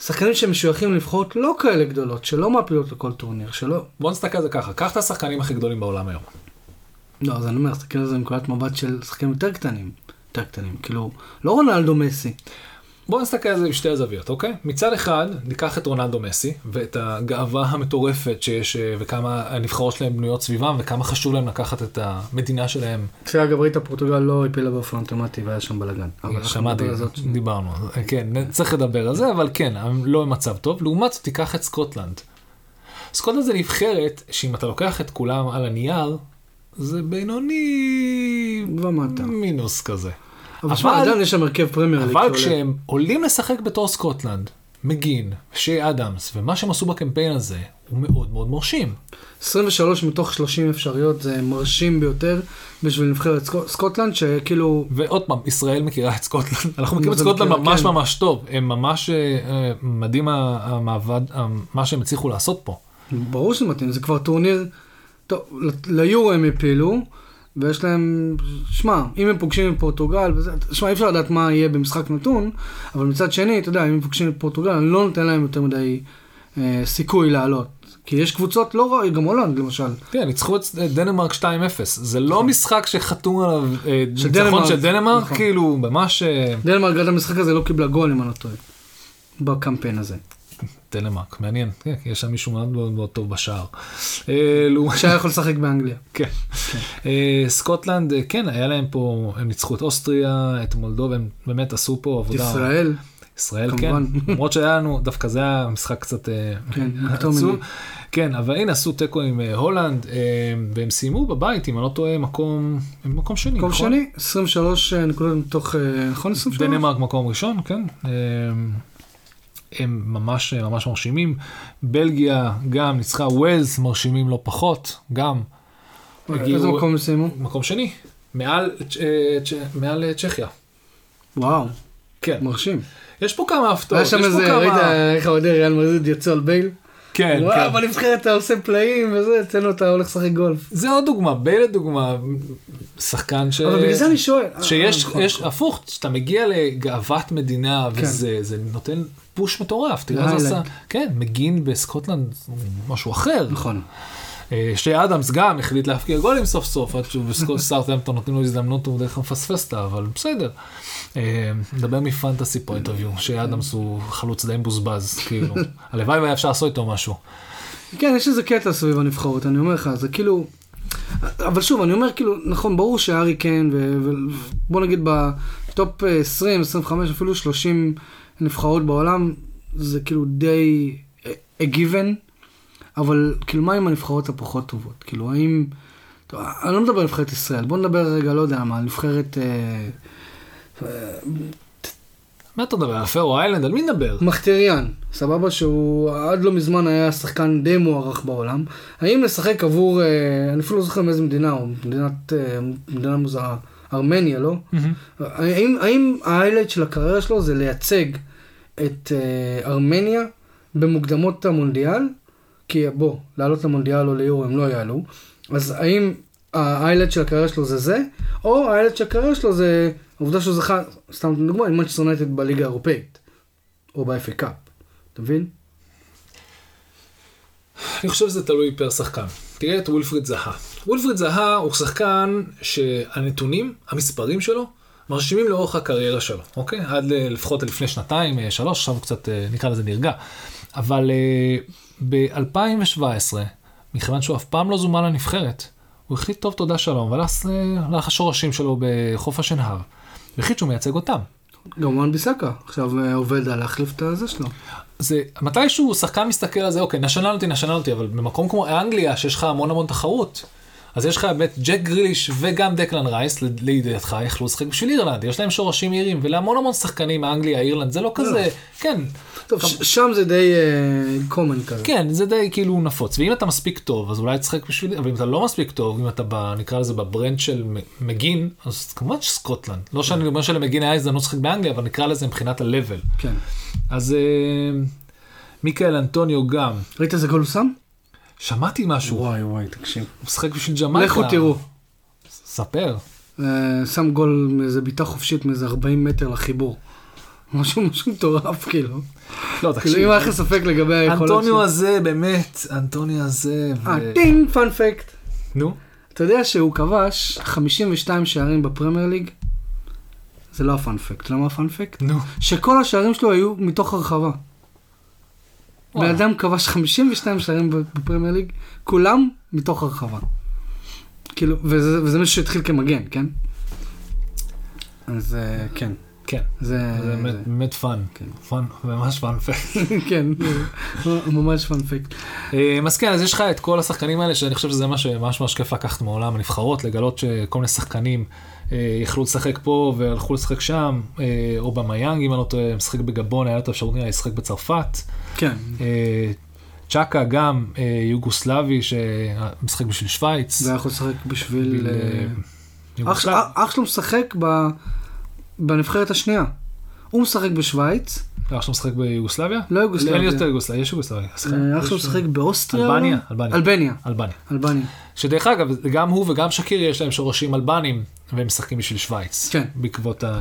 שחקנים שמשויכים לנבחרות לא כאלה גדולות, שלא מעפילות לכל טורניר, שלא...
בוא נסתכל על זה ככה, קח את השחקנים הכי גדולים בעולם היום.
לא, אז אני אומר, תסתכל על זה מנקודת מבט של שחקנים יותר קטנים. יותר קטנים, כאילו, לא רונלדו מסי.
בואו נסתכל על זה בשתי הזוויות, אוקיי? מצד אחד, ניקח את רונלדו מסי, ואת הגאווה המטורפת שיש, אה, וכמה הנבחרות שלהם בנויות סביבם, וכמה חשוב להם לקחת את המדינה שלהם.
שאגב, ראית פורטוגל לא הפילה באופן אוטומטי והיה שם בלאגן.
שמעתי. דיברנו, כן, צריך לדבר על זה, אבל כן, הם לא במצב טוב. לעומת זאת, תיקח את סקוטלנד. סקוטלנד זה נבחרת, שאם אתה לוקח את כולם על הנייר, זה בינוני
ומטה.
מינוס כזה.
אבל שמע, עדיין יש שם הרכב פרמייר ליג.
אבל. כשהם עולים לשחק בתור סקוטלנד, מקגין, שי אדמס, ומה שהם עשו בקמפיין הזה, הוא מאוד מאוד מרשים.
23 מתוך 30 אפשריות זה מרשים ביותר בשביל נבחרת סקו- סקוטלנד, שכאילו...
ועוד פעם, ישראל מכירה את סקוטלנד, (laughs) אנחנו מכירים את סקוטלנד
מכיר,
ממש
כן.
ממש טוב, הם ממש אה, אה, מדהים המעבד, ה- מה שהם הצליחו לעשות פה.
ברור שזה מתאים, זה כבר טורניר... טוב, ליורו הם הפילו, ויש להם... שמע, אם הם פוגשים את פורטוגל, שמע, אי אפשר לדעת מה יהיה במשחק נתון, אבל מצד שני, אתה יודע, אם הם פוגשים את פורטוגל, אני לא נותן להם יותר מדי אה, סיכוי לעלות. כי יש קבוצות לא רעות, גם הולנד למשל.
כן, ניצחו את דנמרק 2-0, זה לא משחק שחתום עליו אה, ניצחון של דנמרק,
נכון.
כאילו ממש אה,
דנמרק עד המשחק הזה לא קיבלה גול, אם אני לא טועה. בקמפיין הזה.
דנמרק, מעניין, כן, יש שם מישהו מאוד מאוד מאוד טוב בשער. אה, (laughs)
שהיה יכול לשחק באנגליה.
כן. אה, סקוטלנד, אה, כן, היה להם פה, הם ניצחו את אוסטריה, את מולדובה, הם באמת עשו פה עבודה.
ישראל,
ישראל,
כמובן.
כן. (laughs) למרות שהיה לנו, דווקא זה היה משחק קצת אה,
כן, (laughs)
עצוב. כן, אבל הנה עשו תיקו עם אה, הולנד, אה, והם סיימו בבית, אם אני לא טועה, מקום, מקום שני,
מקום
נכון?
שני, 23 נקודות מתוך, אה, נכון 23?
דנמרק מקום ראשון, כן. אה, הם ממש ממש מרשימים. בלגיה גם ניצחה ווילס, מרשימים לא פחות, גם.
איזה
הגיעו-
מקום סיימו?
מקום שני, מעל, אה, מעל אה, צ'כיה.
וואו,
כן.
מרשים.
יש פה כמה הפתעות,
היה
יש
שם
פה
איזה,
כמה...
ראית איך האוהדי ריאל מדריד יצאו על בייל?
כן,
וואו,
כן.
בנבחרת אתה עושה פלאים וזה, אצלנו אתה הולך לשחק גולף.
זה עוד דוגמה, בייל לדוגמה, שחקן ש...
אבל בגלל זה אני שואל. אה,
שיש,
אה, נכון,
יש,
נכון.
הפוך, כשאתה מגיע לגאוות מדינה,
כן.
וזה זה נותן פוש מטורף, תראה
זה
מה זה עשה. כן, מגין בסקוטלנד, משהו אחר.
נכון.
אה, שי אדמס גם החליט להפקיע גולים סוף סוף, עד שהוא בסקוט (laughs) סאות'המפטון נותנים לו הזדמנות, הוא בדרך כלל מפספס אותה, אבל בסדר. אה, נדבר מ fantasy point of view, שי אדמס הוא חלוץ די מבוזבז, כאילו, (laughs) הלוואי והיה אפשר לעשות איתו משהו.
כן, יש איזה קטע סביב הנבחרות, אני אומר לך, זה כאילו... אבל שוב, אני אומר כאילו, נכון, ברור שהארי קיין, ובוא נגיד בטופ 20, 25, אפילו 30 נבחרות בעולם, זה כאילו די a given, אבל כאילו מה עם הנבחרות הפחות טובות? כאילו, האם... טוב, אני לא מדבר על נבחרת ישראל, בוא נדבר רגע, לא יודע מה, על נבחרת... אה,
מה אתה מדבר? על פרו איילנד? על מי נדבר?
מחטריאן, סבבה שהוא עד לא מזמן היה שחקן די מוערך בעולם. האם לשחק עבור, אה, אני אפילו לא זוכר מאיזה מדינה הוא, מדינת, אה, מדינה מוזרה, ארמניה, לא? האם, האם ה-highlight של הקריירה שלו זה לייצג את אה, ארמניה במוקדמות המונדיאל? כי בוא, לעלות למונדיאל או ליורו הם לא יעלו. אז האם ה-highlight של הקריירה שלו זה זה, או ה-highlight של הקריירה שלו זה העובדה שהוא זכה, סתם דוגמא, עם מנצ'סטר יונייטד בליגה האירופאית, או ב-FA Cup, אתה מבין?
אני חושב שזה תלוי per שחקן. תראה את ווילפריד זאהה. וולפריד זהה הוא שחקן שהנתונים, המספרים שלו, מרשימים לאורך הקריירה שלו, אוקיי? עד לפחות לפני שנתיים, אה, שלוש, עכשיו הוא קצת, אה, נקרא לזה נרגע. אבל אה, ב-2017, מכיוון שהוא אף פעם לא זומן לנבחרת, הוא החליט טוב תודה שלום, והלך השורשים שלו בחוף השנהר. והחליט שהוא מייצג אותם.
גם וואן ביסקה, עכשיו עובד על להחליף את הזה שלו.
זה, מתישהו שחקן מסתכל על זה, אוקיי, נשנלתי, נשנלתי, אבל במקום כמו אנגליה, שיש לך המון המון תחרות, אז יש לך באמת ג'ק גריליש וגם דקלן רייס, לידיעתך, יכלו לשחק בשביל אירלנד, יש להם שורשים אירים, ולהמון המון שחקנים מאנגליה, אירלנד, זה לא כזה, כן.
טוב, שם זה די common כזה.
כן, זה די כאילו נפוץ, ואם אתה מספיק טוב, אז אולי תשחק בשביל, אבל אם אתה לא מספיק טוב, אם אתה נקרא לזה ב-brand של מגין, אז כמובן שסקוטלנד. לא שאני אומר שלמגין היה הזדמנות לשחק באנגליה, אבל נקרא לזה מבחינת ה-level.
כן.
אז מיכאיל אנטוניו גם.
ראית איזה גול הוא שם?
שמעתי משהו.
וואי וואי, תקשיב.
הוא משחק בשביל ג'מייקה.
לכו תראו.
ספר.
שם גול מאיזה בעיטה חופשית מאיזה 40 מטר לחיבור. משהו משהו מטורף כאילו.
לא, תקשיב.
כאילו אם היה לך ספק לגבי היכולת שלו.
אנטוניו הזה, באמת, אנטוניו הזה.
אה, טינג, fun fact.
נו.
אתה יודע שהוא כבש 52 שערים בפרמייר ליג? זה לא ה-fun fact, למה ה-fun fact?
נו.
שכל השערים שלו היו מתוך הרחבה. בן אדם כבש 52 שערים בפרמייר ליג, כולם מתוך הרחבה. כאילו, וזה, וזה מישהו שהתחיל כמגן, כן? אז כן.
כן,
זה,
זה באמת, באמת fun,
כן.
fun, ממש fun fact. (laughs)
כן, ממש fun fact.
אז כן, אז יש לך את כל השחקנים האלה, שאני חושב שזה מה שממש ממש כיף לקחת מעולם הנבחרות, לגלות שכל מיני שחקנים יכלו לשחק פה והלכו לשחק שם, או במיאנג, אם אני לא טועה, משחק בגבון, היה לו את האפשרות לשחק בצרפת.
כן.
צ'אקה גם יוגוסלבי שמשחק בשביל שווייץ.
והיה יכול לשחק בשביל... אח שלו משחק בנבחרת השנייה. הוא משחק בשוויץ.
אח שלו משחק ביוגוסלביה?
לא יוגוסלביה.
אין יותר יוגוסלביה, יש יוגוסלביה.
אח שלו משחק באוסטריה?
אלבניה. אלבניה.
אלבניה.
אלבניה. שדרך אגב, גם הוא וגם שקיר יש להם שורשים אלבנים, והם משחקים בשביל שווייץ.
כן.
בעקבות ה...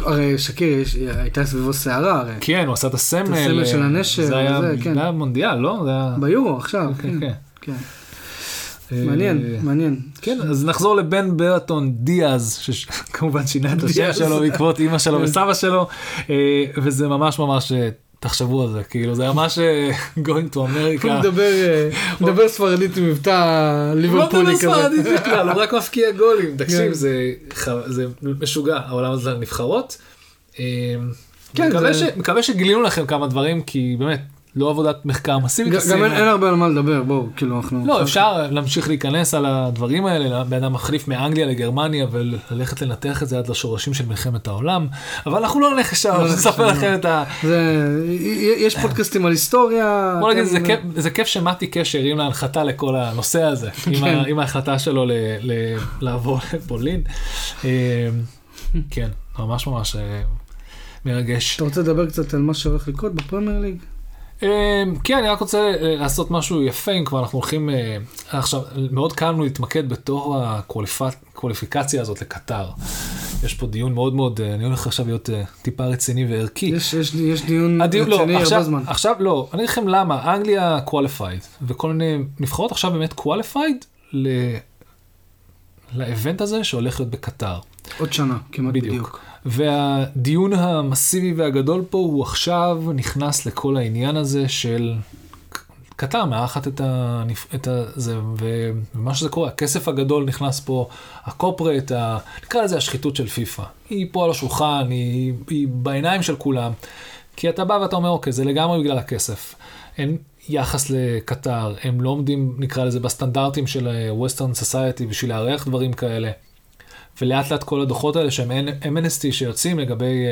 הרי שקיר הייתה סביבו סערה הרי.
כן, הוא עשה את הסמל.
את הסמל של הנשר.
זה היה מונדיאל, לא?
ביורו עכשיו, כן. כן. מעניין, מעניין.
כן, אז נחזור לבן ברטון דיאז, שכמובן (laughs) שינה את השם שלו בעקבות אימא שלו וסבא שלו, וזה ממש ממש, תחשבו על זה, כאילו זה ממש (laughs) going to America.
הוא מדבר (laughs) ספרדית עם מבטא ליברפולי כזה.
הוא לא מדבר ספרדית בכלל, הוא רק מפקיע גולים, תקשיב, זה משוגע, העולם הזה לנבחרות. מקווה שגילינו לכם כמה דברים, כי באמת, לא עבודת מחקר מסיבית.
גם אין הרבה על מה לדבר, בואו, כאילו אנחנו...
לא, אפשר להמשיך להיכנס על הדברים האלה, בן אדם מחליף מאנגליה לגרמניה וללכת לנתח את זה עד לשורשים של מלחמת העולם, אבל אנחנו לא נלך לשם, נספר לכם את ה...
יש פודקאסטים על היסטוריה.
בוא נגיד, זה כיף שמתי קשר עם להנחתה לכל הנושא הזה, עם ההחלטה שלו לעבור לפולין. כן, ממש ממש מרגש.
אתה רוצה לדבר קצת על מה שהולך לקרות בפרמייר ליג?
כן, אני רק רוצה לעשות משהו יפה, אם כבר אנחנו הולכים, עכשיו, מאוד קל לנו להתמקד בתור הקוליפיקציה הזאת לקטר. יש פה דיון מאוד מאוד, אני הולך עכשיו להיות טיפה רציני וערכי.
יש, יש, יש דיון הדיון, רציני
לא,
הרבה
עכשיו,
זמן.
עכשיו לא, אני אגיד לכם למה, אנגליה קואליפייד, וכל מיני נבחרות עכשיו באמת קואליפייד לאבנט הזה שהולך להיות בקטר.
עוד שנה, כמעט בדיוק. בדיוק.
והדיון המסיבי והגדול פה הוא עכשיו נכנס לכל העניין הזה של קטר מארחת את, ה, את ה, זה, ומה שזה קורה, הכסף הגדול נכנס פה, הקופרט, ה, נקרא לזה השחיתות של פיפא. היא פה על השולחן, היא, היא בעיניים של כולם. כי אתה בא ואתה אומר, אוקיי, זה לגמרי בגלל הכסף. אין יחס לקטר, הם לא עומדים, נקרא לזה, בסטנדרטים של Western Society בשביל לארח דברים כאלה. ולאט לאט כל הדוחות האלה שהם MNST שיוצאים לגבי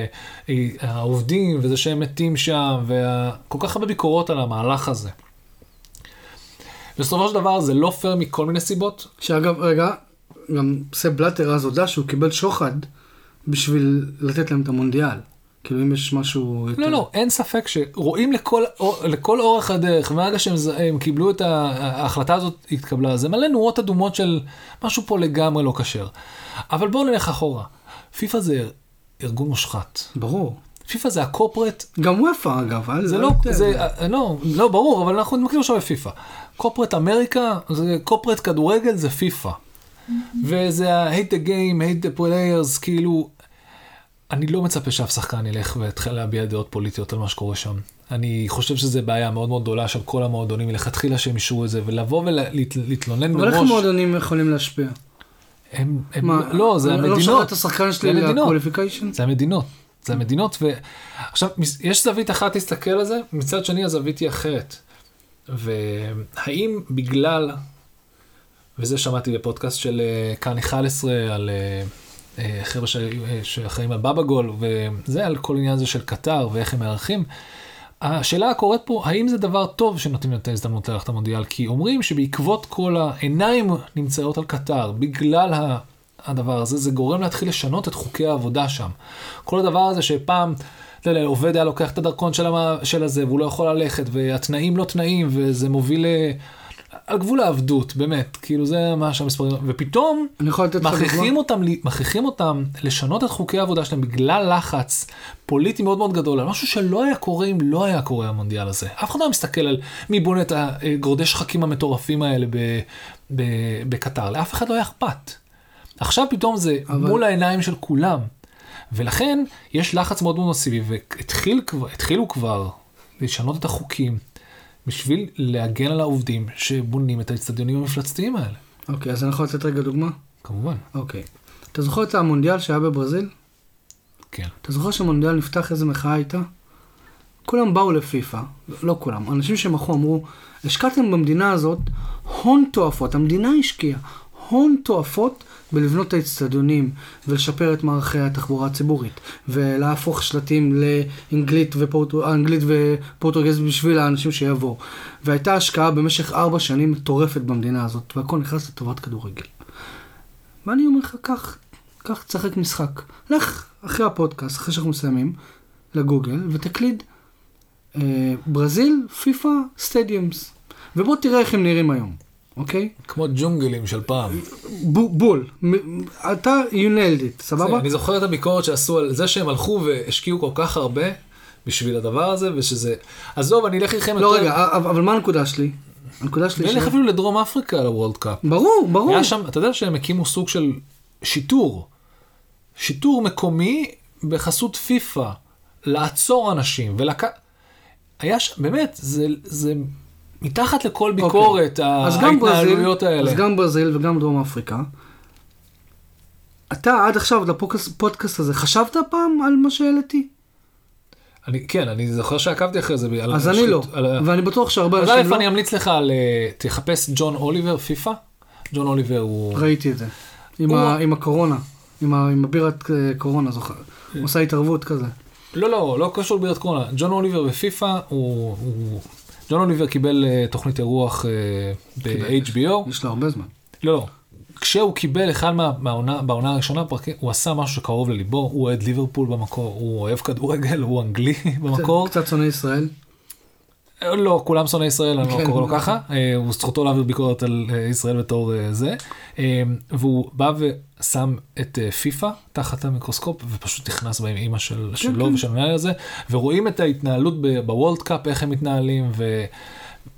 uh, העובדים וזה שהם מתים שם, וכל כך הרבה ביקורות על המהלך הזה. בסופו של דבר זה לא פייר מכל מיני סיבות.
שאגב, רגע, גם סב בלאטר אז הודה שהוא קיבל שוחד בשביל לתת להם את המונדיאל. כאילו אם יש משהו...
לא, לא, אין ספק שרואים לכל, לכל אורך הדרך, מהרגע שהם הם קיבלו את ההחלטה הזאת התקבלה, זה מלא נורות אדומות של משהו פה לגמרי לא כשר. אבל בואו נלך אחורה. פיפא זה ארגון מושחת.
ברור.
פיפא זה הקופרט.
גם וופא אגב.
זה לא, זה, לא, לא ברור, אבל אנחנו מתמקדים עכשיו בפיפא. קופרט אמריקה, זה קופרט כדורגל, זה פיפא. וזה ה-hate the game, hate the players, כאילו, אני לא מצפה שאף שחקן ילך ויתחיל להביע דעות פוליטיות על מה שקורה שם. אני חושב שזו בעיה מאוד מאוד גדולה של כל המועדונים מלכתחילה שהם אישרו את זה, ולבוא ולהתלונן
מראש. אבל איך המועדונים יכולים להשפיע?
הם, הם, מה, לא, זה המדינות.
לא שלח את השחקן שלי לקווליפיקיישן?
זה המדינות. זה המדינות, ועכשיו, יש זווית אחת להסתכל על זה, מצד שני הזווית היא אחרת. והאם בגלל, וזה שמעתי בפודקאסט של אה, כאן 11 על אה, חבר'ה שאחראים על בבא גול, וזה על כל עניין הזה של קטר ואיך הם מארחים. השאלה הקורית פה, האם זה דבר טוב שנותנים את ההזדמנות ללכת למונדיאל? כי אומרים שבעקבות כל העיניים נמצאות על קטר, בגלל הדבר הזה, זה גורם להתחיל לשנות את חוקי העבודה שם. כל הדבר הזה שפעם, אתה יודע, עובד היה לוקח את הדרכון של, המה, של הזה, והוא לא יכול ללכת, והתנאים לא תנאים, וזה מוביל על גבול העבדות, באמת, כאילו זה מה שהמספרים, ופתאום מכריחים אותם, מכריחים אותם לשנות את חוקי העבודה שלהם בגלל לחץ פוליטי מאוד מאוד גדול, על משהו שלא היה קורה אם לא היה קורה המונדיאל הזה. אף אחד לא מסתכל על מי בונה את הגורדי שחקים המטורפים האלה בקטר, לאף אחד לא היה אכפת. עכשיו פתאום זה אבל... מול העיניים של כולם. ולכן יש לחץ מאוד מאוד מסיבי, והתחילו כבר לשנות את החוקים. בשביל להגן על העובדים שבונים את האצטדיונים המפלצתיים האלה.
אוקיי, אז אני יכול לתת רגע דוגמה?
כמובן.
אוקיי. אתה זוכר את המונדיאל שהיה בברזיל?
כן.
אתה זוכר שהמונדיאל נפתח איזה מחאה הייתה? כולם באו לפיפא, לא כולם, אנשים שמחו אמרו, השקעתם במדינה הזאת הון תועפות, המדינה השקיעה הון תועפות בלבנות את האצטדיונים ולשפר את מערכי התחבורה הציבורית ולהפוך שלטים לאנגלית ופורטוגזית ופורטוגז בשביל האנשים שיבואו. והייתה השקעה במשך ארבע שנים מטורפת במדינה הזאת והכל נכנס לטובת כדורגל. ואני אומר לך, קח, קח, תשחק משחק. לך אחרי הפודקאסט, אחרי שאנחנו מסיימים, לגוגל ותקליד אה, ברזיל, פיפא, סטדיומס. ובוא תראה איך הם נראים היום. אוקיי?
כמו ג'ונגלים של פעם.
בול. אתה, you nailed it, סבבה?
אני זוכר את הביקורת שעשו על זה שהם הלכו והשקיעו כל כך הרבה בשביל הדבר הזה, ושזה... עזוב, אני אלך איתכם
לא, יותר... לא, רגע, אבל מה הנקודה שלי? הנקודה שלי...
נלך אפילו לדרום אפריקה לוורלד קאפ.
ברור, ברור.
היה שם, אתה יודע שהם הקימו סוג של שיטור. שיטור מקומי בחסות פיפא, לעצור אנשים ולק... היה שם, באמת, זה, זה מתחת לכל אוקיי. ביקורת, okay. ההתנהלויות האלה.
אז גם ברזיל וגם דרום אפריקה. אתה עד עכשיו, לפודקאסט הזה, חשבת פעם על מה שהעליתי?
אני, כן, אני זוכר שעקבתי אחרי זה.
אז אני לא, על... ואני בטוח שהרבה
אנשים לא. אז אני אמליץ לך על... אה, תחפש ג'ון אוליבר, פיפא. ג'ון אוליבר הוא...
ראיתי את זה. עם, הוא... ה... עם הקורונה, עם, ה... עם הבירת אה, קורונה, זוכר. הוא עושה התערבות כזה.
לא, לא, לא קשור לבירת קורונה. ג'ון אוליבר בפיפא הוא... ג'ון אוליבר קיבל uh, תוכנית אירוח uh, ב-HBO.
יש לו הרבה זמן.
לא, לא. כשהוא קיבל אחד מה, מהעונה, בעונה הראשונה, הוא עשה משהו שקרוב לליבו, הוא אוהד ליברפול במקור, הוא אוהב כדורגל, הוא אנגלי (laughs) במקור.
קצת שונא ישראל.
אה, לא, כולם שונאי ישראל, אני לא כן. קורא לו ככה. הוא זכותו להעביר ביקורת על ישראל בתור זה. והוא בא ושם את פיפא תחת המיקרוסקופ, ופשוט נכנס בה עם אימא של, כן, שלו כן. ושל המנהל הזה, ורואים את ההתנהלות בוולד קאפ, איך הם מתנהלים,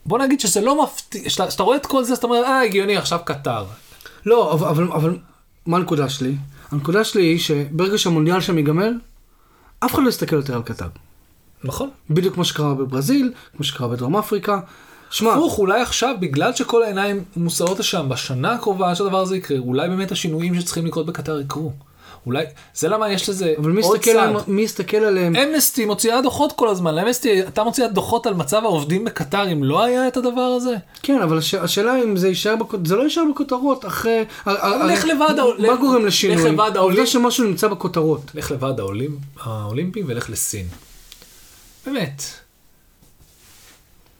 ובוא נגיד שזה לא מפתיע, כשאתה רואה את כל זה, אתה אומר, אה, הגיוני, עכשיו קטר.
לא, אבל, אבל, אבל מה הנקודה שלי? הנקודה שלי היא שברגע שהמונדיאל שם ייגמר, אף אחד לא יסתכל יותר על קטר.
נכון.
בדיוק כמו שקרה בברזיל, כמו שקרה בדרום אפריקה. שמע,
הפוך, אולי עכשיו, בגלל שכל העיניים מוסרות לשם, בשנה הקרובה עד שהדבר הזה יקרה, אולי באמת השינויים שצריכים לקרות בקטר יקרו. אולי, זה למה יש לזה
אבל מי
עוד צעד.
עליהם- מי יסתכל עליהם?
אמנסטי מוציאה דוחות כל הזמן, אמנסטי, אתה מוציאה דוחות על מצב העובדים בקטר, אם לא היה את הדבר הזה?
כן, אבל הש... השאלה אם זה יישאר בכותרות, זה לא יישאר בכותרות אחרי...
לך לוועד העול-
מה
לך-
גורם
לך
לשינוי?
לוועד
העובדה
העולים.
שמשהו נמצא בכותרות.
לך לוועד האולימפ, האולימפיים ולך לסין. באמת.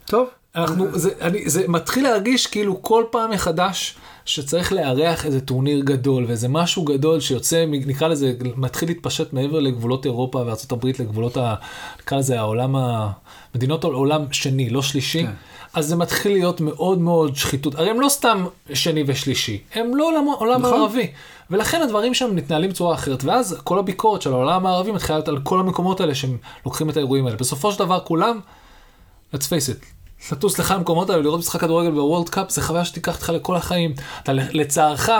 טוב?
אנחנו, זה, אני, זה מתחיל להרגיש כאילו כל פעם מחדש שצריך לארח איזה טורניר גדול ואיזה משהו גדול שיוצא, נקרא לזה, מתחיל להתפשט מעבר לגבולות אירופה הברית, לגבולות, ה, נקרא לזה העולם, ה, מדינות העולם שני, לא שלישי.
כן.
אז זה מתחיל להיות מאוד מאוד שחיתות. הרי הם לא סתם שני ושלישי, הם לא עולם, עולם
נכון.
מערבי. ולכן הדברים שם מתנהלים בצורה אחרת. ואז כל הביקורת של העולם המערבי מתחילה להיות על כל המקומות האלה שהם לוקחים את האירועים האלה. בסופו של דבר כולם, let's face it, לטוס לך למקומות האלה, לראות משחק כדורגל בוורלד קאפ, זה חוויה שתיקח אותך לכל החיים. אתה לצערך,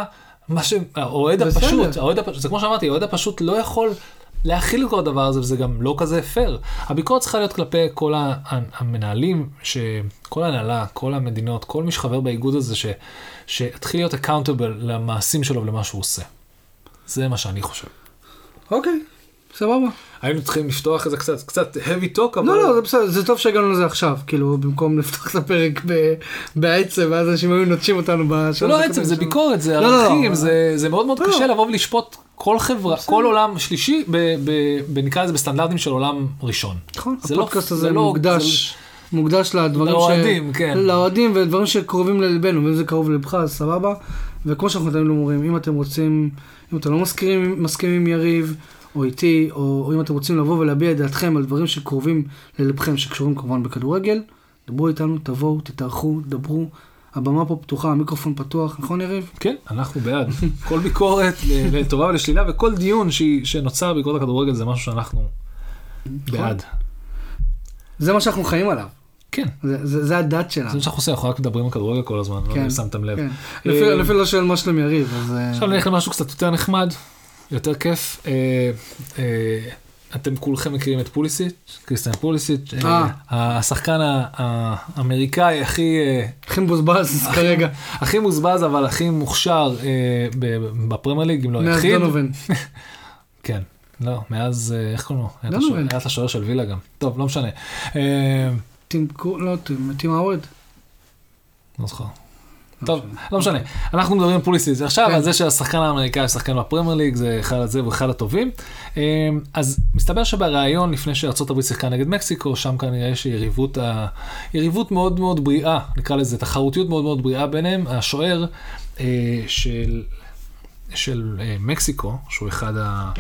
מה שהאוהד. הפשוט, האוהד הפשוט, זה כמו שאמרתי, האוהד הפשוט לא יכול להכיל את כל הדבר הזה, וזה גם לא כזה פייר. הביקורת צריכה להיות כלפי כל המנהלים, ש... כל ההנהלה, כל המדינות, כל מי שחבר באיגוד הזה, ש... שיתחיל להיות accountable למעשים שלו ולמה שהוא עושה. זה מה שאני חושב.
אוקיי, סבבה.
היינו צריכים לפתוח את זה קצת, קצת heavy talk, אבל...
לא, לא, זה בסדר, זה טוב שהגענו לזה עכשיו, כאילו, במקום לפתוח את הפרק ב- בעצם, ואז אנשים היו נוטשים אותנו בשלוש
לא
דקות
עצם, זה. ביקורת, זה
לא, לא,
ערכים,
לא.
זה, זה מאוד מאוד
לא.
קשה לבוא ולשפוט כל חברה, כל עולם שלישי, ב, ב, ב, נקרא לזה בסטנדרטים של עולם ראשון.
נכון,
זה לא-
הפודקאסט
זה
הזה
לא-
מוקדש, מוקדש לדברים
לאוהדים, כן.
לאוהדים ודברים שקרובים ללבנו, ואם זה קרוב ללבך אז סבבה. וכמו שאנחנו תמיד אומרים, אם אתם רוצים, אם אתם לא מסכימים, מסכימים עם יריב, או איתי, או, או אם אתם רוצים לבוא ולהביע את דעתכם על דברים שקרובים ללבכם, שקשורים כמובן בכדורגל, דברו איתנו, תבואו, תתארחו, דברו. הבמה פה פתוחה, המיקרופון פתוח, נכון יריב?
כן, אנחנו בעד. (laughs) כל ביקורת ל- לטובה ולשלילה, וכל דיון שהיא- שנוצר בעקבות הכדורגל זה משהו שאנחנו בעד.
זה מה שאנחנו חיים עליו,
כן,
זה, זה, זה הדת שלנו.
זה מה שאנחנו עושים, אנחנו רק מדברים על כדורגל כל הזמן, לא יודע אם שמתם לב.
כן. לפי,
אה,
לפי לא שואל מה שלום יריב, אז... אה,
עכשיו נלך למשהו קצת יותר נחמד, יותר כיף. אה, אה, אתם כולכם מכירים את פוליסיץ', קריסטיאן פוליסיץ', אה,
אה.
השחקן האמריקאי הכי,
הכי מבוזבז כרגע,
הכי מוזבז אבל הכי מוכשר בפרמייר ליג, אם לא
מאז
היחיד.
דונובן. (laughs)
כן, לא, מאז, אה, איך קוראים לו?
דונובן.
השוער- היה את השוער של וילה גם. טוב, לא משנה. אה,
טים. לא, טים, האוורד.
לא זוכר. טוב, לא משנה. אנחנו מדברים על פוליסיס עכשיו,
כן.
על זה שהשחקן האמריקאי שחקן בפרמייר ליג, זה אחד זה ואחד הטובים. אה, אז מסתבר שבריאיון לפני שארה"ב שיחקה נגד מקסיקו, שם כנראה יש יריבות, ה- יריבות מאוד מאוד בריאה, נקרא לזה תחרותיות מאוד מאוד בריאה ביניהם. השוער של, של מקסיקו, שהוא אחד ה...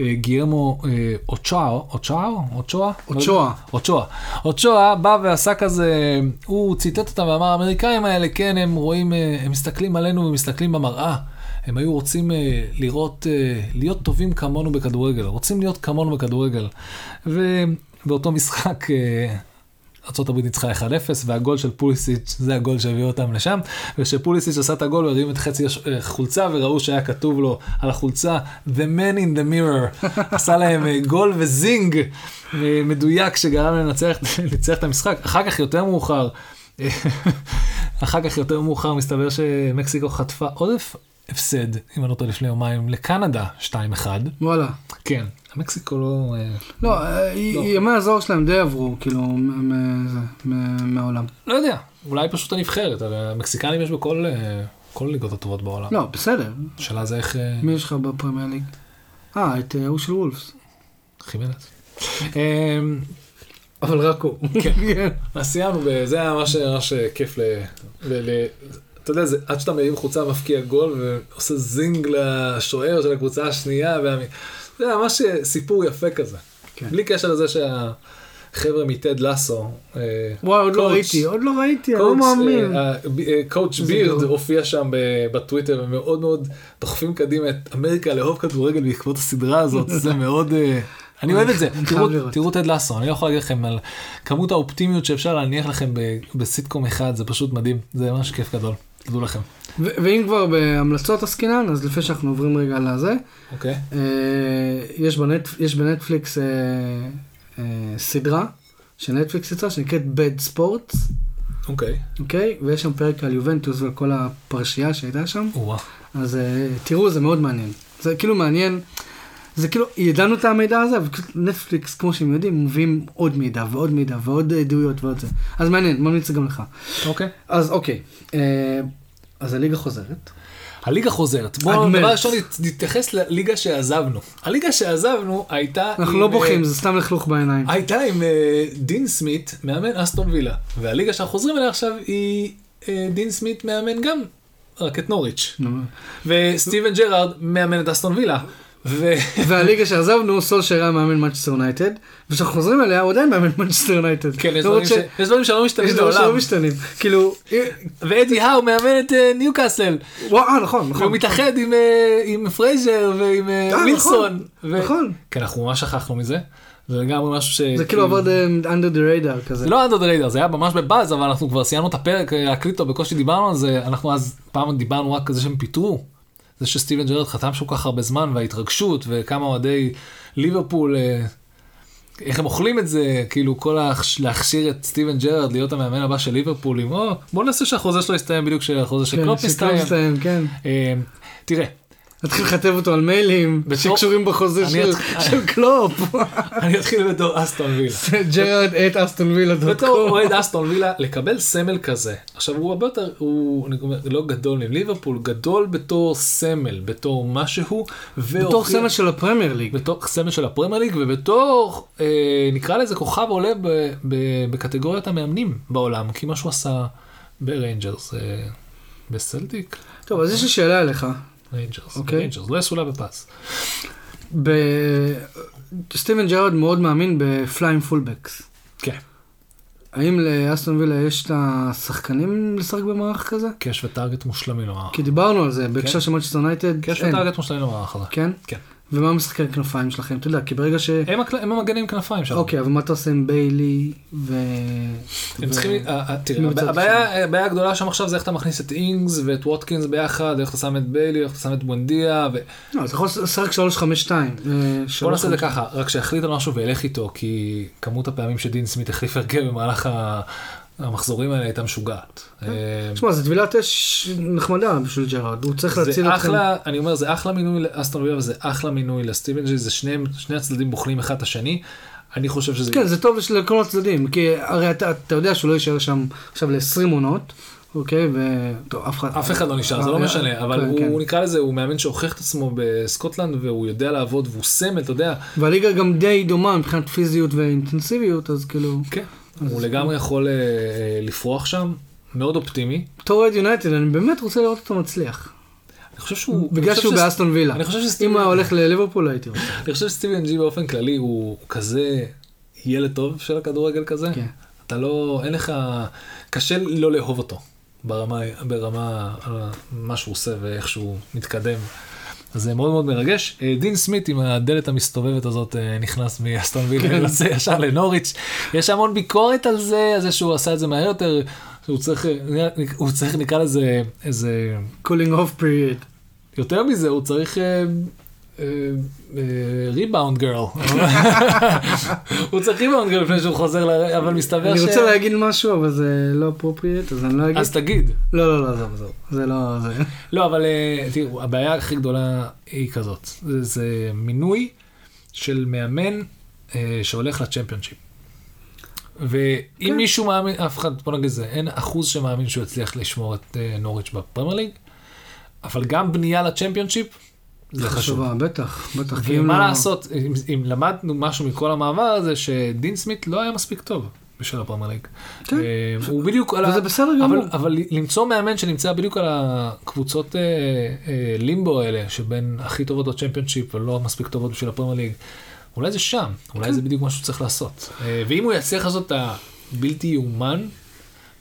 אה, גיירמו אה, אוצ'או? אוצ'ואה?
אוצ'ואה.
אוצ'ואה. אוצ'ואה בא ועשה כזה, הוא ציטט אותם ואמר, האמריקאים האלה, כן, הם רואים, אה, הם מסתכלים עלינו ומסתכלים במראה. הם היו רוצים אה, לראות, להיות טובים כמונו בכדורגל, רוצים להיות כמונו בכדורגל. ובאותו משחק ארה"ב ניצחה 1-0, והגול של פוליסיץ' זה הגול שהביא אותם לשם, וכשפוליסיץ' עשה את הגול הוא הרים את חצי הש- אה, וראו שהיה כתוב לו על החולצה The man in the mirror, (laughs) עשה להם אה, גול וזינג אה, מדויק שגרם להם לנצח (laughs) את המשחק. אחר כך יותר מאוחר, (laughs) אחר כך יותר מאוחר מסתבר שמקסיקו חטפה עוד הפ- הפסד, אם אני לא טועה לפני יומיים, לקנדה 2-1.
וואלה.
כן, מקסיקו לא... אה,
לא, אה,
לא.
ימי הזוהר שלהם די עברו, כאילו, מהעולם.
לא יודע, אולי פשוט הנבחרת, הרי המקסיקנים יש בכל אה, כל הליגות הטובות בעולם.
לא, בסדר.
השאלה זה איך...
מי יש לך בפרמייר ליג? אה, את ההוא של וולפס.
חימנס.
אבל רק הוא.
כן. (laughs) אז סיימנו, זה היה ממש כיף ל- אתה יודע, זה עד שאתה מרים חולצה, מפקיע גול ועושה zing לשוער של הקבוצה השנייה. וה... זה היה ממש סיפור יפה כזה.
כן.
בלי קשר לזה שהחבר'ה מטד לאסו, אה,
וואי, עוד לא
coach-
ראיתי, עוד לא ראיתי, אני לא
coach,
מאמין.
אה, ב- אה,
coach
בירד. הופיע שם בטוויטר ומאוד מאוד דוחפים קדימה את אמריקה לאהוב כדורגל בעקבות הסדרה הזאת, (laughs) זה מאוד... אה, אני אוהב את זה, תראו- טד לסו, אני לא יכול להגיד לכם על כמות האופטימיות שאפשר להניח לכם בסיטקום אחד, זה פשוט מדהים, זה ממש כיף גדול, תדעו לכם.
ו- ואם כבר בהמלצות עסקינן, אז לפני שאנחנו עוברים רגע לזה,
אוקיי?
אה, יש בנט- יש בנטפליקס אה, אה, סדרה שנטפליקס יצא, שנקראת Bad Sports,
אוקיי.
אוקיי? ויש שם פרק על יובנטוס ועל כל הפרשייה שהייתה שם.
וואו.
אז אה, תראו, זה מאוד מעניין. זה כאילו מעניין, זה כאילו, ידענו את המידע הזה, אבל נטפליקס, כמו שהם יודעים, מביאים עוד מידע ועוד מידע ועוד עדויות ועוד זה. אז מעניין, ממליץ גם לך.
אוקיי.
אז אוקיי, אה, אז הליגה חוזרת.
הליגה חוזרת. בואו דבר. ראשון נת- נתייחס לליגה שעזבנו. הליגה שעזבנו הייתה...
אנחנו
עם,
לא
אה,
בוכים, זה סתם לכלוך בעיניים.
הייתה עם אה, דין סמית, מאמן אסטון וילה. והליגה שאנחנו חוזרים אליה עכשיו היא אה, דין סמית מאמן גם, רק את נוריץ'.
נו.
וסטיבן ג'רארד מאמן את אסטון וילה. ו... (laughs)
והליגה שעזבנו, סולשר היה מאמן מנצ'סטר יונייטד, וכשאנחנו חוזרים אליה, הוא עדיין מאמן מנצ'סטר יונייטד.
כן, יש דברים, ש... יש דברים שלא
יש
משתנים
דברים שלא. משתנים. כאילו, (laughs)
ואדי האו מאמן את אה, ניוקאסל.
וואו, אה, נכון, נכון.
והוא מתאחד עם, אה, עם פרייזר ועם אה, ווילסון.
נכון, נכון.
כן, אנחנו ממש שכחנו מזה. זה לגמרי משהו ש...
זה כאילו עבר ד- under the radar כזה.
זה לא under the radar, זה היה ממש בבאז, אבל אנחנו כבר סיימנו את הפרק, להקליט אותו, בקושי דיברנו על זה, אנחנו אז פעם דיברנו רק על זה שהם פיטרו. זה שסטיבן ג'רארד חתם כל כך הרבה זמן, וההתרגשות, וכמה אוהדי ליברפול, אה, איך הם אוכלים את זה, כאילו כל ההכש- להכשיר את סטיבן ג'רארד להיות המאמן הבא של ליברפול, עם או, בוא נעשה שהחוזה שלו יסתיים בדיוק כשהחוזה של
כן,
קלופ. מסתיים,
כן.
אה, תראה,
נתחיל לכתב אותו על מיילים שקשורים בחוזה של- קלופ. (laughs)
אני אתחיל בתור אסטון וילה.
ג'רארד את אסטון וילה
בתור. אוהד אסטון וילה, לקבל סמל כזה. עכשיו הוא הרבה יותר, הוא לא גדול מליברפול, גדול בתור סמל, בתור משהו.
בתור סמל של הפרמייר ליג.
בתור סמל של הפרמייר ליג, ובתור, אה, נקרא לזה כוכב עולה בקטגוריית המאמנים בעולם, כי מה שהוא עשה בריינג'רס, אה, בסלטיק,
טוב, אז יש לי שאלה אליך.
ריינג'רס,
אוקיי.
ריינג'רס, לא יעשו לה בפס.
ב- סטיבן ג'רארד מאוד מאמין ב-flying fullbacks.
כן.
האם לאסטון וילה יש את השחקנים לשחק במערך כזה?
קאש וטארגט מושלמים למערך.
כי דיברנו על זה בהקשר
כן.
של מנצ'סטר יונייטד.
קאש. וטארגט מושלמים למערך הזה.
כן?
כן.
ומה משחקי הכנפיים שלכם? אתה יודע, כי ברגע ש...
הם הקל- הם המגנים כנפיים שם.
אוקיי, אבל מה אתה עושה עם ביילי ו...
הם
ו-
צריכים, אה, אה, תראה, הבעיה הבעיה הגדולה שם עכשיו זה איך אתה מכניס את אינגס ואת ווטקינס ביחד, איך אתה שם את ביילי, איך אתה שם את בונדיה, ו-
לא, אתה יכול לשחק 3-5-2. אה,
בוא נעשה את זה ככה, רק שיחליט על משהו וילך איתו, כי כמות הפעמים שדין סמית החליף הרכב במהלך ה- המחזורים האלה הייתה משוגעת. אה,
תשמע, זו טבילת אש נחמדה בשביל ג'רארד, הוא צריך להציל
זה
אתכם.
אחלה, אני אומר, זה אחלה מינוי לאסטון וילה וזה אחלה מינוי לסטיבן ג'י, זה שני שני הצדדים בוחלים אחד את השני. אני חושב שזה...
כן, זה טוב לכל הצדדים, כי הרי אתה, אתה יודע שהוא לא יישאר שם עכשיו ל-20 עונות, אוקיי, ו... טוב, אף אחד...
אף אחד לא נשאר, זה לא
אה,
משנה, אבל
כן,
הוא
כן.
נקרא לזה, הוא מאמן שהוכיח את עצמו בסקוטלנד והוא יודע לעבוד והוא סמל, אתה יודע.
והליגה גם די דומה מבחינת פיזיות ואינטנסיביות, אז כאילו...
כן. הוא לגמרי יכול אה, אה, לפרוח שם, מאוד אופטימי.
בתור אוהד יונייטד, אני באמת רוצה לראות אותו מצליח.
אני חושב שהוא...
בגלל שהוא באסטון וילה.
אני חושב
אם
שסטיבן...
הוא היה הולך לליברפול הייתי רוצה.
אני חושב שסטיבן ג'י באופן כללי הוא כזה ילד טוב של הכדורגל כזה.
כן.
אתה לא, אין לך, קשה לא לאהוב אותו ברמה, ברמה, על מה שהוא עושה ואיך שהוא מתקדם. אז זה מאוד מאוד מרגש. אה, דין סמית עם הדלת המסתובבת הזאת אה, נכנס מאסטון וילה
כן.
יוצא ישר לנוריץ'. יש המון ביקורת על זה, על זה שהוא עשה את זה מהר יותר. הוא צריך, אה, הוא צריך נקרא לזה איזה,
cooling off period.
יותר מזה הוא צריך אה, ריבאונד גרל. (laughs) הוא צריך ריבאונד גרל לפני שהוא חוזר, אבל מסתבר
אני
ש...
רוצה להגיד משהו, אבל זה לא אפרופריאט, אז אני לא אגיד.
אז תגיד.
לא, לא, לא, עזוב, עזוב. זה לא... (laughs)
לא, אבל אה, תראו, הבעיה הכי גדולה היא כזאת. זה, מינוי של מאמן אה, שהולך לצ'מפיונשיפ. ואם
כן.
מישהו מאמין, אף אחד, בוא נגיד זה, אין אחוז שמאמין שהוא יצליח לשמור את אה, נוריץ' בפרמייר ליג, אבל גם בנייה לצ'מפיונשיפ, זה חשוב.
בטח, בטח. כי
ומה
לא-
לעשות, אם, אם למדנו משהו מכל המעבר הזה, שדין סמית לא היה מספיק טוב בשביל הפרמייר ליג.
כן.
אה, הוא בדיוק על ה...
וזה בסדר גמור.
אבל למצוא מאמן שנמצא בדיוק על הקבוצות אה, אה, לימבו האלה, שבין הכי טובות בצ'מפיונשיפ ולא מספיק טובות בשביל הפרמייר ליג, אולי זה שם, אולי
כן.
זה בדיוק מה שהוא צריך לעשות. ואם הוא יצליח לעשות את הבלתי יאומן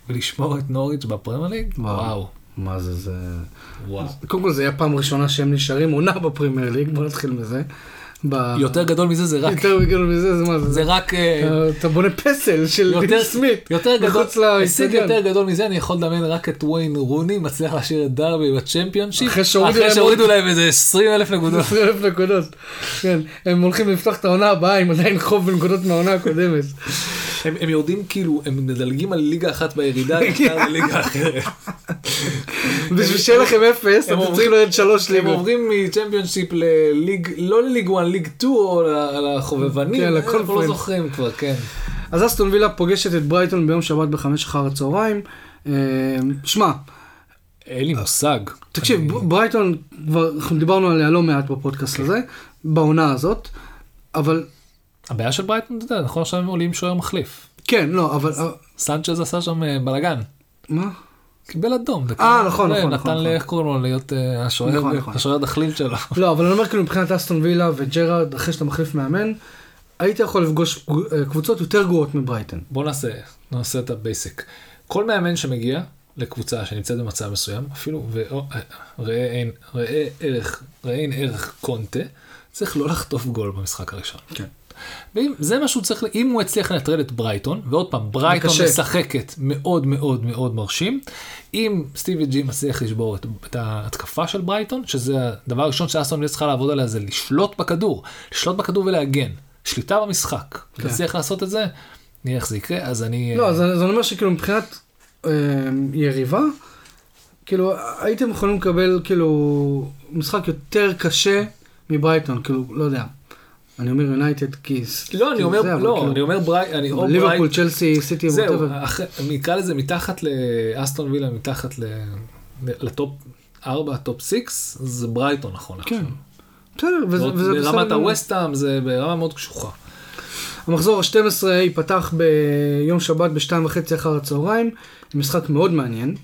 ולשמור את נוריץ' בפרמייר ליג,
וואו. מה זה, זה...
וואו.
קודם כל זה היה פעם ראשונה שהם נשארים עונה בפרמייר ליג, בוא נתחיל מזה. ב-
יותר גדול מזה זה רק,
יותר בגלל מזה, זה מה זה?
זה רק... אה,
אתה- בונה פסל של
יותר-
דין סמית.
יותר גדול, הישג. יותר גדול מזה, אני יכול לדמיין רק את וויין רוני מצליח להשאיר את דרבי בצ'מפיונשיפ,
אחרי שהורידו להם
איזה 20 אלף נקודות.
20 אלף נקודות. כן, הם הולכים לפתוח את העונה הבאה עם עדיין חוב בנקודות מהעונה הקודמת.
הם, הם יורדים כאילו, הם מדלגים על ליגה אחת בירידה, ישר לליגה אחרת.
בשביל שיהיה לכם אפס,
הם
אתם צריכים לרדת שלוש
הם
ליגות.
עוברים מצ'מפיונשיפ לליג, לא לליג 1, ליג 2 או לחובבנים,
כן,
אנחנו לא. זוכרים כבר, כן.
אז אסטון וילה פוגשת את ברייטון ביום שבת בחמש אחר הצהריים. אה, שמע,
אין לי מושג.
תקשיב,
אני-
ברייטון, כבר דיברנו עליה לא מעט בפודקאסט הזה, בעונה הזאת, אבל
הבעיה של ברייטון, אתה יודע, נכון עכשיו הם עולים שוער מחליף.
כן, לא, אבל...
סנצ'ז עשה שם אה, בלאגן.
מה?
קיבל אדום.
אה, נכון, נכון,
נתן
נכון,
ל-
נכון.
איך קוראים לו להיות אה, השוער
נכון.
השוער הדחליל שלו. (laughs)
לא, אבל אני אומר כאילו מבחינת אסטון וילה וג'רארד, אחרי שאתה מחליף מאמן, היית יכול לפגוש אה, קבוצות יותר גרועות מברייטון.
בוא נעשה, נעשה את ה basic. כל מאמן שמגיע לקבוצה שנמצאת במצב מסוים, אפילו, ו- ראה ערך קונטה, צריך לא לחטוף גול במשחק הראשון.
כן.
ואם זה מה שהוא צריך, אם הוא הצליח לנטרל את ברייטון, ועוד פעם, ברייטון
קשה.
משחקת מאוד מאוד מאוד מרשים, אם סטיבי ג'י מצליח לשבור את, את ההתקפה של ברייטון, שזה הדבר הראשון שאסטון וילה צריכה לעבוד עליה, זה לשלוט בכדור, לשלוט בכדור ולהגן, שליטה במשחק.
כן.
תצליח לעשות את זה, נראה איך זה יקרה, אז אני...
לא, אז אז אני אומר שכאילו מבחינת אה, יריבה, כאילו הייתם יכולים לקבל כאילו משחק יותר קשה מברייטון, כאילו, לא יודע. אני אומר יונייטד כי...
לא, אני אומר, לא,
כאילו-
אני אומר ברי... אני או
ליברפול,
ברייט...
צ'לסי, סיטי,
זהו, נקרא לזה מתחת לאסטון וילה, מתחת. ל top 4, top 6, זה ברייטון נכון
כן.
עכשיו.
בסדר, וזה בסדר.
ברמת
גמור.
הווסטהאם זה ברמה מאוד קשוחה.
המחזור ה-12 ייפתח ביום שבת בשתיים וחצי אחר הצהריים, משחק מאוד מעניין.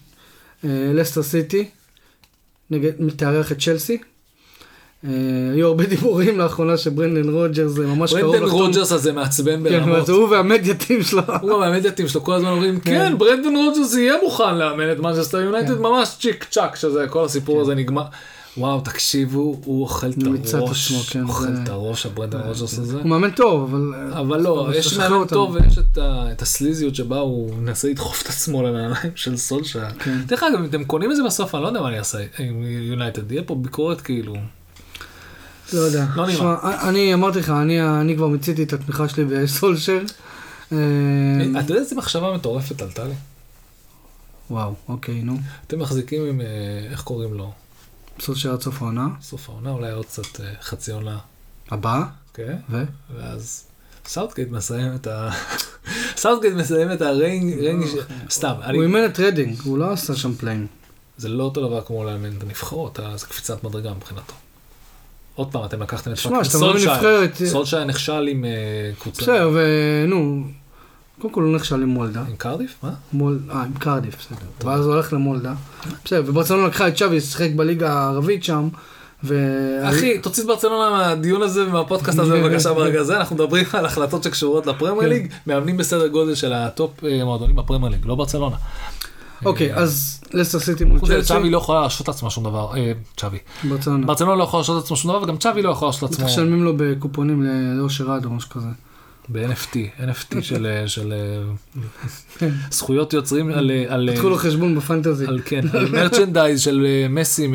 אה, לסטר סיטי, נגד, תארח את צ'לסי. אה, היו הרבה דיבורים לאחרונה שברנדן רוג'רס זה ממש קרוב
ברנדן
לחתום.
רוג'רס הזה מעצבן
כן,
ברמות.
הוא והמדיאטים שלו.
הוא גם המדיאטים שלו כל הזמן אומרים, כן, ברנדן רוג'רס יהיה מוכן לאמן את מנצ'סטר יונייטד,
כן.
ממש צ'יק צ'אק, שזה כל הסיפור הזה נגמר. וואו, תקשיבו, הוא אוכל את הראש,
כן,
אוכל את הראש, הברנדן רוג'רס הזה.
הוא מאמן טוב, אבל...
אבל לא, יש מאמן. טוב ויש את הסליזיות שבה הוא מנסה לדחוף את עצמו לנעליים (laughs) של סולשה.
כן.
דרך אגב, אם אתם קונים את זה בסוף, אני לא יודע מה אני אעשה עם יונייטד, יהיה פה ביקורת כאילו.
לא יודע.
לא נראה.
אני אמרתי לך, אני- אני כבר מיציתי את התמיכה שלי בסולשר. אה,
אתה יודע איזה מחשבה מטורפת עלתה לי?
וואו, אוקיי, נו.
אתם מחזיקים עם, אה, איך קוראים לו?
סולשר עד סוף העונה.
סוף העונה, אולי עוד קצת אה, חצי עונה.
הבאה,
כן?
ו?
ואז סאוטגייט מסיים את ה... (laughs) סאוטגייט מסיים את הריינג, ריינג ש... סתם.
הוא אימן את רדינג, הוא לא עשה שם פליין.
זה לא אותו דבר כמו לאמן את הנבחרות, זה קפיצת מדרגה מבחינתו. עוד פעם, אתם לקחתם את
מאמן נבחרת-
סולשייר נכשל עם אה, קבוצה,
בסדר, ונו, קודם כל הוא נכשל עם מולדה.
עם קרדיף? מה?
מול, אה, עם קרדיף, בסדר. ואז הוא הולך למולדה. בסדר, וברצלונה לקחה את שווי, שיחק בליגה הערבית שם. ו...
אחי, תוציא את ברצלונה מהדיון הזה ומהפודקאסט הזה (laughs) בבקשה ברגע הזה, אנחנו מדברים על החלטות שקשורות לפרמייר
כן.
ליג, מאמנים בסדר גודל של ה top אה, מועדונים בפרמייר ליג, לא ברצלונה.
אוקיי, אז לסטר סיטי מול צ'לסי.
צ'אבי לא יכולה להרשות לעצמה שום דבר, אה, צ'אבי.
ברצלונה.
ברצלונה לא יכולה להרשות לעצמה שום דבר, וגם צ'אבי לא יכול להרשות לעצמו
משלמים לו בקופונים לאושר עד או משהו כזה.
ב-NFT, NFT (laughs) של, אה, של אה,
כן.
זכויות יוצרים על, אה, אה,
פתחו לו חשבון ב fantasy.
על כן, על merchandise של אה, מסי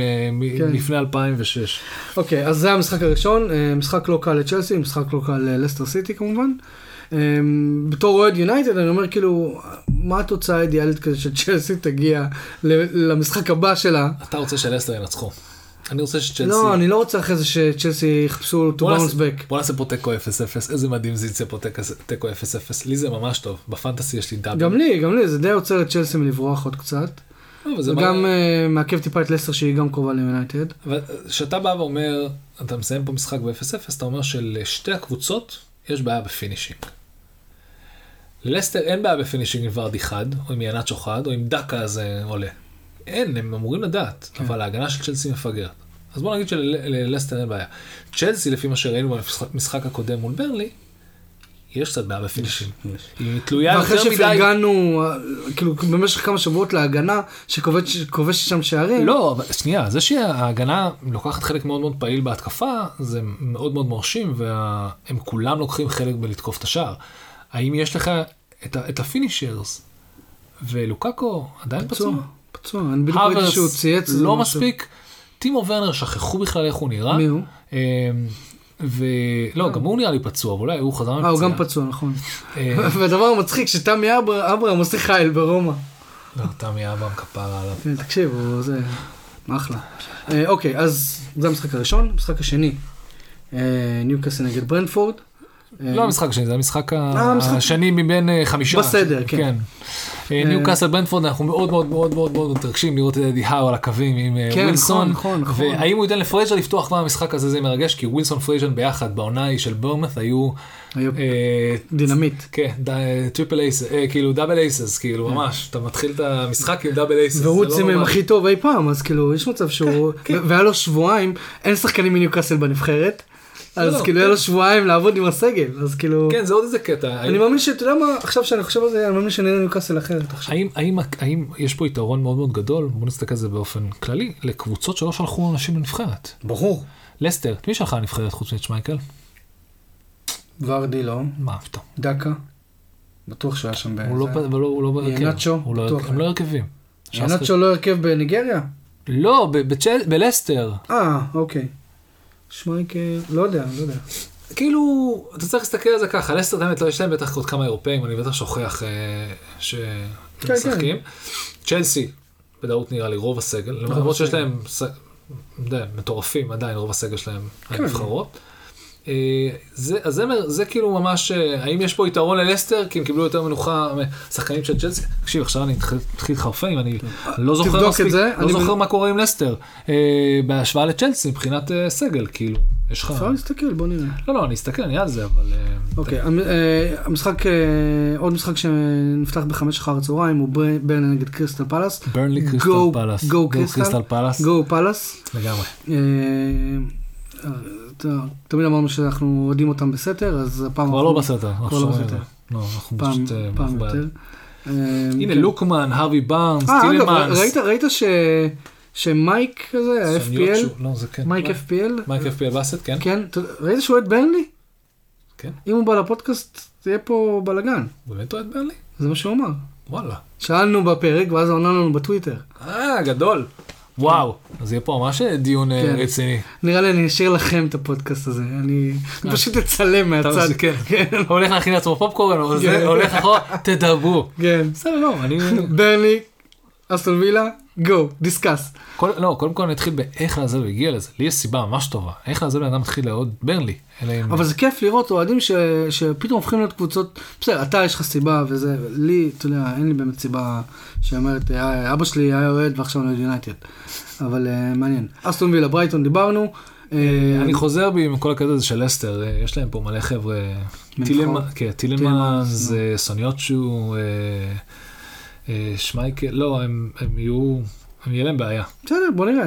כן.
לפני 2006.
אוקיי, אז זה המשחק הראשון, אה, משחק לא קל לצ'לסי, משחק לא קל ללסטר סיטי כמובן. אה, בתור אוהד יונייטד אני אומר כאילו, מה התוצאה האידיאלית כזה שצ'לסי תגיע למשחק הבא שלה?
אתה רוצה שלסטר ינצחו. אני רוצה שצ'לסי...
לא, אני לא רוצה אחרי זה שצ'לסי יחפשו to bounce back.
בוא נעשה פה תיקו 0-0, איזה מדהים זה יצא פה תיקו- תיקו 0-0, לי זה ממש טוב, בפנטסי יש לי דאבל.
גם לי, גם לי, זה די עוצר את צ'לסי מלברוח עוד קצת.
לא,
וגם אה, מעכב טיפה את לסטר שהיא גם קרובה ליונייטד.
כשאתה בא ואומר, אתה מסיים פה משחק ב-0-0, אתה אומר שלשתי הקבוצות יש בעיה ב finishing. ללסטר אין בעיה ב finishing עם ורדי חד, או עם איהנאצ'ו חד, או עם דאקה הזה עולה. אין, הם אמורים לדעת,
כן.
אבל ההגנה של צ'לסי מפגרת. אז בוא נגיד שללסטר אין בעיה. צ'לסי, לפי מה שראינו במשחק הקודם מול ברנלי, יש קצת בעיה ב finishing. היא תלויה
ואחרי
יותר מדי...
שפרגנו, אה, כאילו, במשך כמה שבועות להגנה, שכובשת שם שערים.
לא, אבל שנייה, זה שההגנה לוקחת חלק מאוד מאוד פעיל בהתקפה, זה מאוד מאוד מרשים, והם כולם לוקחים חלק בלתקוף את השער. האם יש לך את, את ה finishers, ולוקאקו עדיין פצוע?
פצוע, אני בדיוק ראיתי שהוא צייץ.
לא
משהו.
מספיק. טימו ורנר, שכחו בכלל איך הוא נראה.
מי הוא?
אה, ולא, גם הוא נראה לי פצוע, אבל אולי הוא חזר
אה, הוא גם פצוע, נכון.
אה, (laughs)
והדבר המצחיק, שתמי אבר- אברהם עושה חייל ברומא.
לא, תמי אברהם כפרה עליו.
כן, תקשיב, הוא זה... אחלה. אה, אוקיי, אז זה המשחק הראשון. המשחק השני, אה, ניוקאסל נגד ברנטפורד. אה,
לא המשחק השני, זה המשחק
אה,
השני מבין אה, חמישה.
בסדר, כן.
אה, ניוקאסל ברנטפורד, אנחנו מאוד מאוד מאוד מאוד מאוד מתרגשים לראות את אדי האו על הקווים עם
כן,
ווילסון.
נכון, נכון, נכון.
והאם הוא ייתן לפרייזר לפתוח כבר המשחק הזה, זה מרגש, כי ווילסון פרייזר ביחד בעונה ההיא של בורנמות' היו,
דינמיט.
כן, triple ace, כאילו double aces, כאילו ממש, אתה מתחיל את המשחק עם double aces.
והוא
לא
צימם
ממש-
הכי טוב אי פעם, אז כאילו, יש מצב שהוא...
כן.
והיה לו שבועיים, אין שחקנים מניוקאסל בנבחרת. אז
לא,
כאילו,
כן.
היה לו שבועיים לעבוד עם הסגל, אז כאילו...
כן, זה עוד איזה קטע.
אני מאמין שאתה יודע מה, עכשיו שאני חושב על זה, אני מאמין שנראה ניוקאסל אחרת עכשיו.
האם, האם, האם יש פה יתרון מאוד מאוד גדול, בוא נסתכל על זה באופן כללי, לקבוצות שלא שלחו אנשים לנבחרת.
ברור.
לסטר, מי שלחה לנבחרת חוץ מצ'מייקל?
ורדי לא,
מה פתאום?
דקה. בטוח שהוא היה שם
הוא לא, הוא לא, הוא לא בהרכב.
ינאצ'ו,
הוא לא-. הם לא הרכבים.
ינאצ'ו לא הרכב בניגריה?
לא, בלסטר.
אה, אוקיי. שמייקל, לא יודע, לא יודע.
כאילו, אתה צריך להסתכל על זה ככה, לסטר באמת, לא, יש להם בטח עוד כמה אירופאים, אני בטח שוכח אה,
כן,
שמשחקים. צ'לסי, בדעות נראה לי רוב הסגל, למרות שיש. להם, ס- יודע, מטורפים עדיין, רוב הסגל שלהם
כן.
הנבחרות. אה, זה, אז זה, זה כאילו ממש, אה, האם יש פה יתרון ללסטר, כי הם קיבלו יותר מנוחה משחקנים של צ'לסי? תקשיב, עכשיו אני מתחיל להתחרפן, אני לא זוכר מספיק,
את זה,
לא
אני
זוכר מה קורה עם לסטר, אה, בהשוואה לצ'לסי מבחינת אה, סגל, כאילו, יש לך...
אפשר להסתכל, בוא נראה.
לא, לא, אני אסתכל, אני על זה, אבל... אה,
אוקיי, המ- המשחק, עוד משחק שנפתח בחמש אחר הצהריים הוא בר- ברן נגד קריסטל פלאס.
ברנלי קריסטל פלאס.
Go קריסטל.
פלאס.
גו פלאס.
לגמרי.
תמיד אמרנו שאנחנו אוהדים אותם בסתר, אז הפעם...
כבר לא. אנחנו
כבר לא בסתר.
לא, אנחנו פשוט... אה,
פעם. יותר. אה,
הנה,
כן.
לוקמן, הרווי בארנס,
אה, אגב,
טילמנס.
ראית. שמייק כזה, ה-FPL,
לא, כן.
מייק FPL,
מייק FPL באסט, כן?
כן, ראית שהוא אוהד ברנלי?
כן.
אם הוא בא לפודקאסט, תהיה פה בלאגן,
הוא באמת אוהד ברנלי?
זה מה שהוא אמר.
וואלה.
שאלנו בפרק, ואז הוא ענה לנו בטוויטר.
אה, גדול. וואו. אז יהיה פה ממש דין אה,
כן.
רציני.
נראה לי אני אשאיר לכם את הפודקאסט הזה, אני אני פשוט אצלם מהצד.
כן. הוא הולך להכין לעצמו פופקורן,
כן.
הולך אחורה, תדברו.
כן.
בסדר, לא, אני...
ברנלי, אסטון וילה, גו, דיסקס.
לא, קודם כל נתחיל באיך הוא הגיע לזה. לי יש סיבה ממש טובה. איך לעזל בן אדם מתחיל לעוד ברנלי. אם...
אבל זה כיף לראות אוהדים ש- שפתאום הופכים להיות קבוצות, בסדר, אתה יש לך סיבה וזה, לי, אתה יודע, אין לי באמת סיבה שאומרת, "אה, אבא שלי היה אוהד ועכשיו אני אוהד יונייטד. אבל אה, מעניין. אסטון וילה, ברייטון, דיברנו. אה,
אני חוזר בי עם כל הקטע הזה של לסטר, אה, יש להם פה מלא חבר'ה, כן, טילמנס, סוניוצ'ו, שמייקל, לא, הם הם יהיו, הם יהיה להם בעיה.
בסדר, בוא נראה.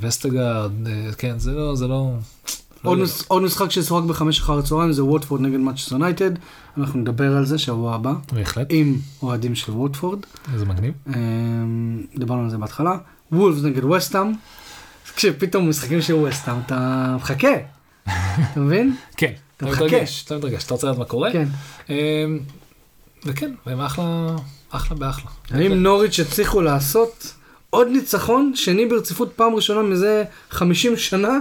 וסטרגארד, אה, כן, זה לא, זה לא...
עוד
לא-
עוד משחק ששוחק בחמש אחר הצהריים זה ווטפורד נגד מנצ'סטר יונייטד. אנחנו נדבר על זה שבוע הבא
בהחלט,
עם אוהדים של ווטפורד.
זה מגניב.
אה, דיברנו על זה בהתחלה. וולפס נגד ווסטהאם. תקשיב, פתאום משחקים של ווסטהאם, אתה מחכה. אתה מבין? (laughs)
כן,
אתה מחכה.
מתרגש, אתה מתרגש, אתה רוצה לדעת מה קורה?
כן.
אה, וכן, הם אחלה, אחלה באחלה.
האם נוריץ' הצליחו לעשות עוד ניצחון, שני ברציפות פעם ראשונה מזה 50 שנה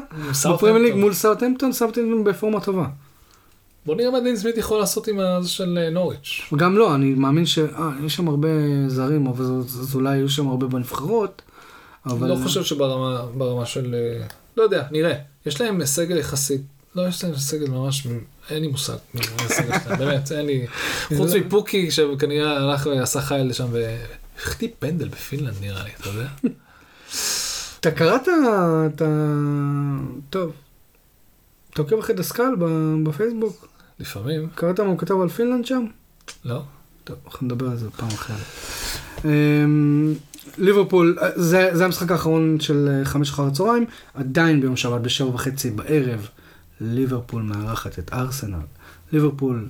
בפרמייר ליג מול סאוטהמפטון, סאוטהמפטון בפורמה טובה.
בוא נראה מה דין סמית יכול לעשות עם הזה של אה, נוריץ'.
גם לא, אני מאמין שיש שם הרבה זרים, אבל אז- אולי יהיו שם הרבה בנבחרות. אבל...
לא חושב שברמה ברמה של... אה, לא יודע, נראה. יש להם סגל יחסית... לא, יש להם סגל ממש... אין לי מושג. (laughs) באמת, אין לי... חוץ מפוקי, שכנראה הלך ועשה חיל לשם והחטיא פנדל בפינלנד נראה לי, אתה יודע?
אתה קראת את ה... טוב. אתה עוקב אחרי דסקל בפייסבוק?
לפעמים,
קראת מה הוא כתב על פינלנד שם?
לא.
טוב, אנחנו נדבר על זה פעם אחרת. אמ, ליברפול, אה, זה, זה המשחק האחרון של אה, חמש אחר הצהריים, עדיין ביום שבת בשבע וחצי בערב, ליברפול מארחת את ארסנל. ליברפול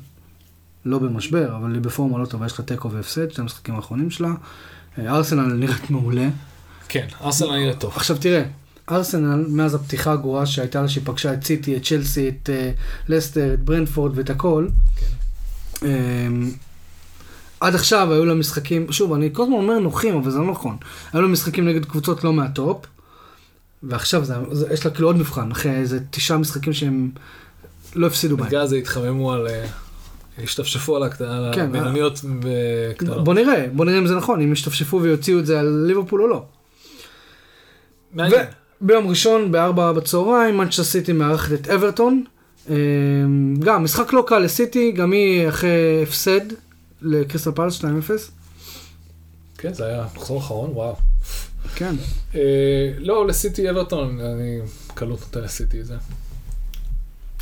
לא במשבר, אבל היא בפורמה לא טובה, יש לה תיקו והפסד, שני המשחקים האחרונים שלה. אה, ארסנל נראית מעולה.
כן, ארסנל נראה טוב.
עכשיו תראה, ארסנל, מאז הפתיחה הגרועה שהייתה לה, שהיא פגשה את סיטי, את צ'לסי, את אה, לסטר, את ברנדפורד ואת הכל,
כן.
אמ, עד עכשיו היו לה משחקים, שוב, אני כל הזמן אומר נוחים, אבל זה לא נכון. היו לה משחקים נגד קבוצות לא מהטופ, ועכשיו זה, זה, יש לה כאילו עוד מבחן, אחרי איזה תשעה משחקים שהם לא הפסידו בהם.
בגלל זה התחממו על... אה, השתפשפו על
כן,
הבינוניות וקטנות.
בוא נראה, בוא נראה אם זה נכון, אם ישתפשפו ויוציאו את זה על ליברפול או לא.
מעניין.
וביום ראשון בארבע בצהריים, מנצ'סטר סיטי מארחת את אברטון. אה, גם משחק לא קל לסיטי, גם היא אחרי הפסד לקריסטל פלס 2-0.
כן, זה היה מחזור אחרון, וואו.
כן.
אה, לא, לסיטי אברטון, אני קלות נותן לסיטי את זה.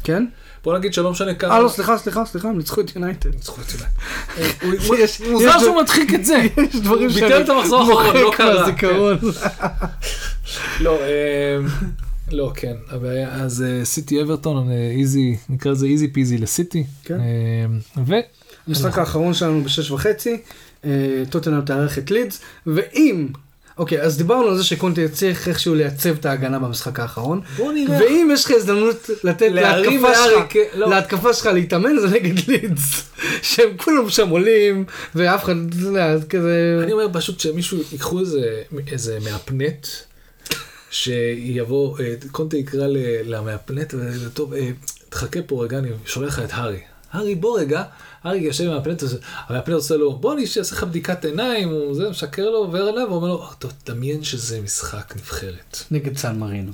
כן?
בוא נגיד שלא משנה כמה...
אה לא, סליחה, סליחה, סליחה, הם ניצחו את יונייטד.
ניצחו את יונייטד. (laughs)
יש-
מוזר שהוא מדחיק את זה. (laughs)
יש דברים
הוא ביטל את המחזור האחרון, לא קרה.
מהזיכרון. (laughs)
לא, אה, לא, כן. הבעיה, אז אה, סיטי אברטון, אה, איזי, נקרא לזה איזי פיזי לסיטי.
כן.
אה, ו...
המשחק האחרון שלנו בשש וחצי, אה, טוטנאם תארח את לידס, ואם, אוקיי, אז דיברנו על זה שקונטי צריך איכשהו לייצב את ההגנה במשחק האחרון,
בוא נראה.
ואם יש לך הזדמנות לתת להתקפה שלך,
כן, לא.
להתקפה שלך להתאמן, זה נגד לידס, (laughs) שהם כולם שם עולים, ואף אחד, אתה יודע, כזה,
אני אומר פשוט שמישהו ייקחו איזה, איזה מהפנט, שיבוא, אה, קונטה יקרא למהפנט, וטוב, אה, תחכה פה רגע, אני שולח לך את הארי. הארי, בוא רגע, הארי יושב עם הזה, המהפנט עושה לו, בוא אני אעשה לך בדיקת עיניים, הוא זה, משקר לו, עובר אליו, ואומר לו, "טוב, דמיין שזה משחק נבחרת.
נגד סן מרינו.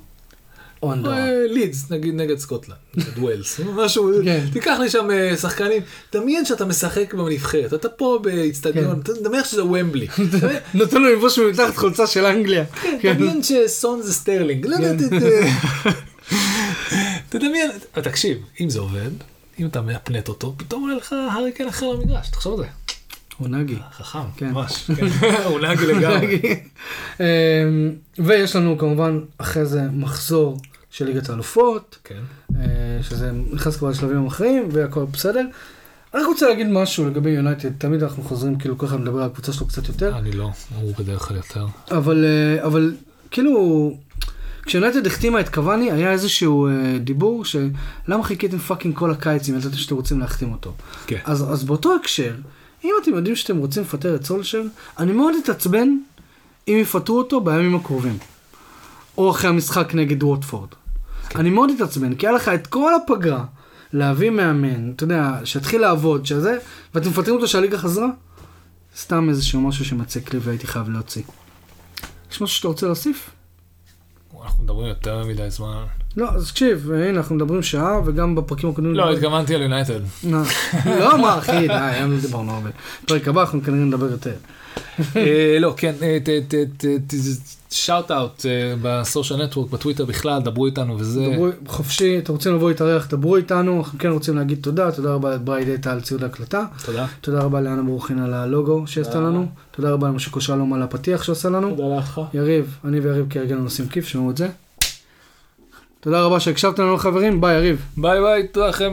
אה, לידס, נגיד נגד סקוטלנד, נגד ווילס, (laughs) משהו,
כן.
תיקח לי שם אה, שחקנים, דמיין שאתה משחק בנבחרת, אתה פה באיצטדיון,
כן.
דמיין שזה וומבלי. (laughs)
נתנו לו לבוש מתחת חולצה של אנגליה. (laughs) כן.
דמיין שסון זה סטרלינג, לא אה, תדמיין, תקשיב, אם זה עובד, אם אתה מאפנט אותו, פתאום עולה לך הריקן אחר למגרש, תחשוב על זה.
הוא נגי.
חכם,
כן.
ממש, כן. (laughs) הוא נהגי לגמרי.
אמ, ויש לנו כמובן אחרי זה מחזור של ליגת האלופות,
כן.
אה, שזה נכנס כבר לשלבים המכריעים והכל בסדר. אני רק רוצה להגיד משהו לגבי יונייטד, תמיד אנחנו חוזרים כאילו אחד מדבר על הקבוצה שלו קצת יותר,
אני לא, הוא בדרך כלל יותר.
אבל, אה, אבל כאילו, כשיונייטד החתימה את קוואני היה איזשהו אה, דיבור שלמה חיכיתם fucking כל הקיץ אם ידעתם שאתם רוצים להחתים אותו.
כן.
אז, אז באותו הקשר, אם אתם יודעים שאתם רוצים לפטר את סולשר, אני מאוד אתעצבן אם יפטרו אותו בימים הקרובים. או אחרי המשחק נגד ווטפורד.
כן.
אני מאוד אתעצבן, כי היה לך את כל הפגרה להביא מאמן, אתה יודע, שיתחיל לעבוד, שזה, ואתם מפטרים אותו שהליגה חזרה? סתם איזשהו משהו שמצק לי והייתי חייב להוציא. יש משהו שאתה רוצה להוסיף?
אנחנו מדברים יותר מדי זמן.
לא, אז תקשיב, הנה, אנחנו מדברים שעה, וגם בפרקים הקודמים...
לא, התכוונתי על יונייטד.
לא, מה, אחי, די, היום לא דיברנו הרבה. פרק הבא אנחנו כנראה נדבר יותר.
אה, לא, כן, shout out ב social network, בטוויטר בכלל, דברו איתנו וזה.
דברו חופשי, אתם רוצים לבוא להתארח, דברו איתנו, אנחנו כן רוצים להגיד תודה, תודה רבה לברייד דאטה על ציוד ההקלטה,
תודה.
תודה רבה לאנה ברוכין על הלוגו שעשתה. לנו, תודה רבה למשה קושלום על הפתיח שעשה לנו,
תודה לך.
יריב, אני ויריב כהרגלנו עושים כיף, שמעו את זה. תודה רבה שהקשבתם לנו חברים, ביי יריב.
ביי ביי, תודה לכם.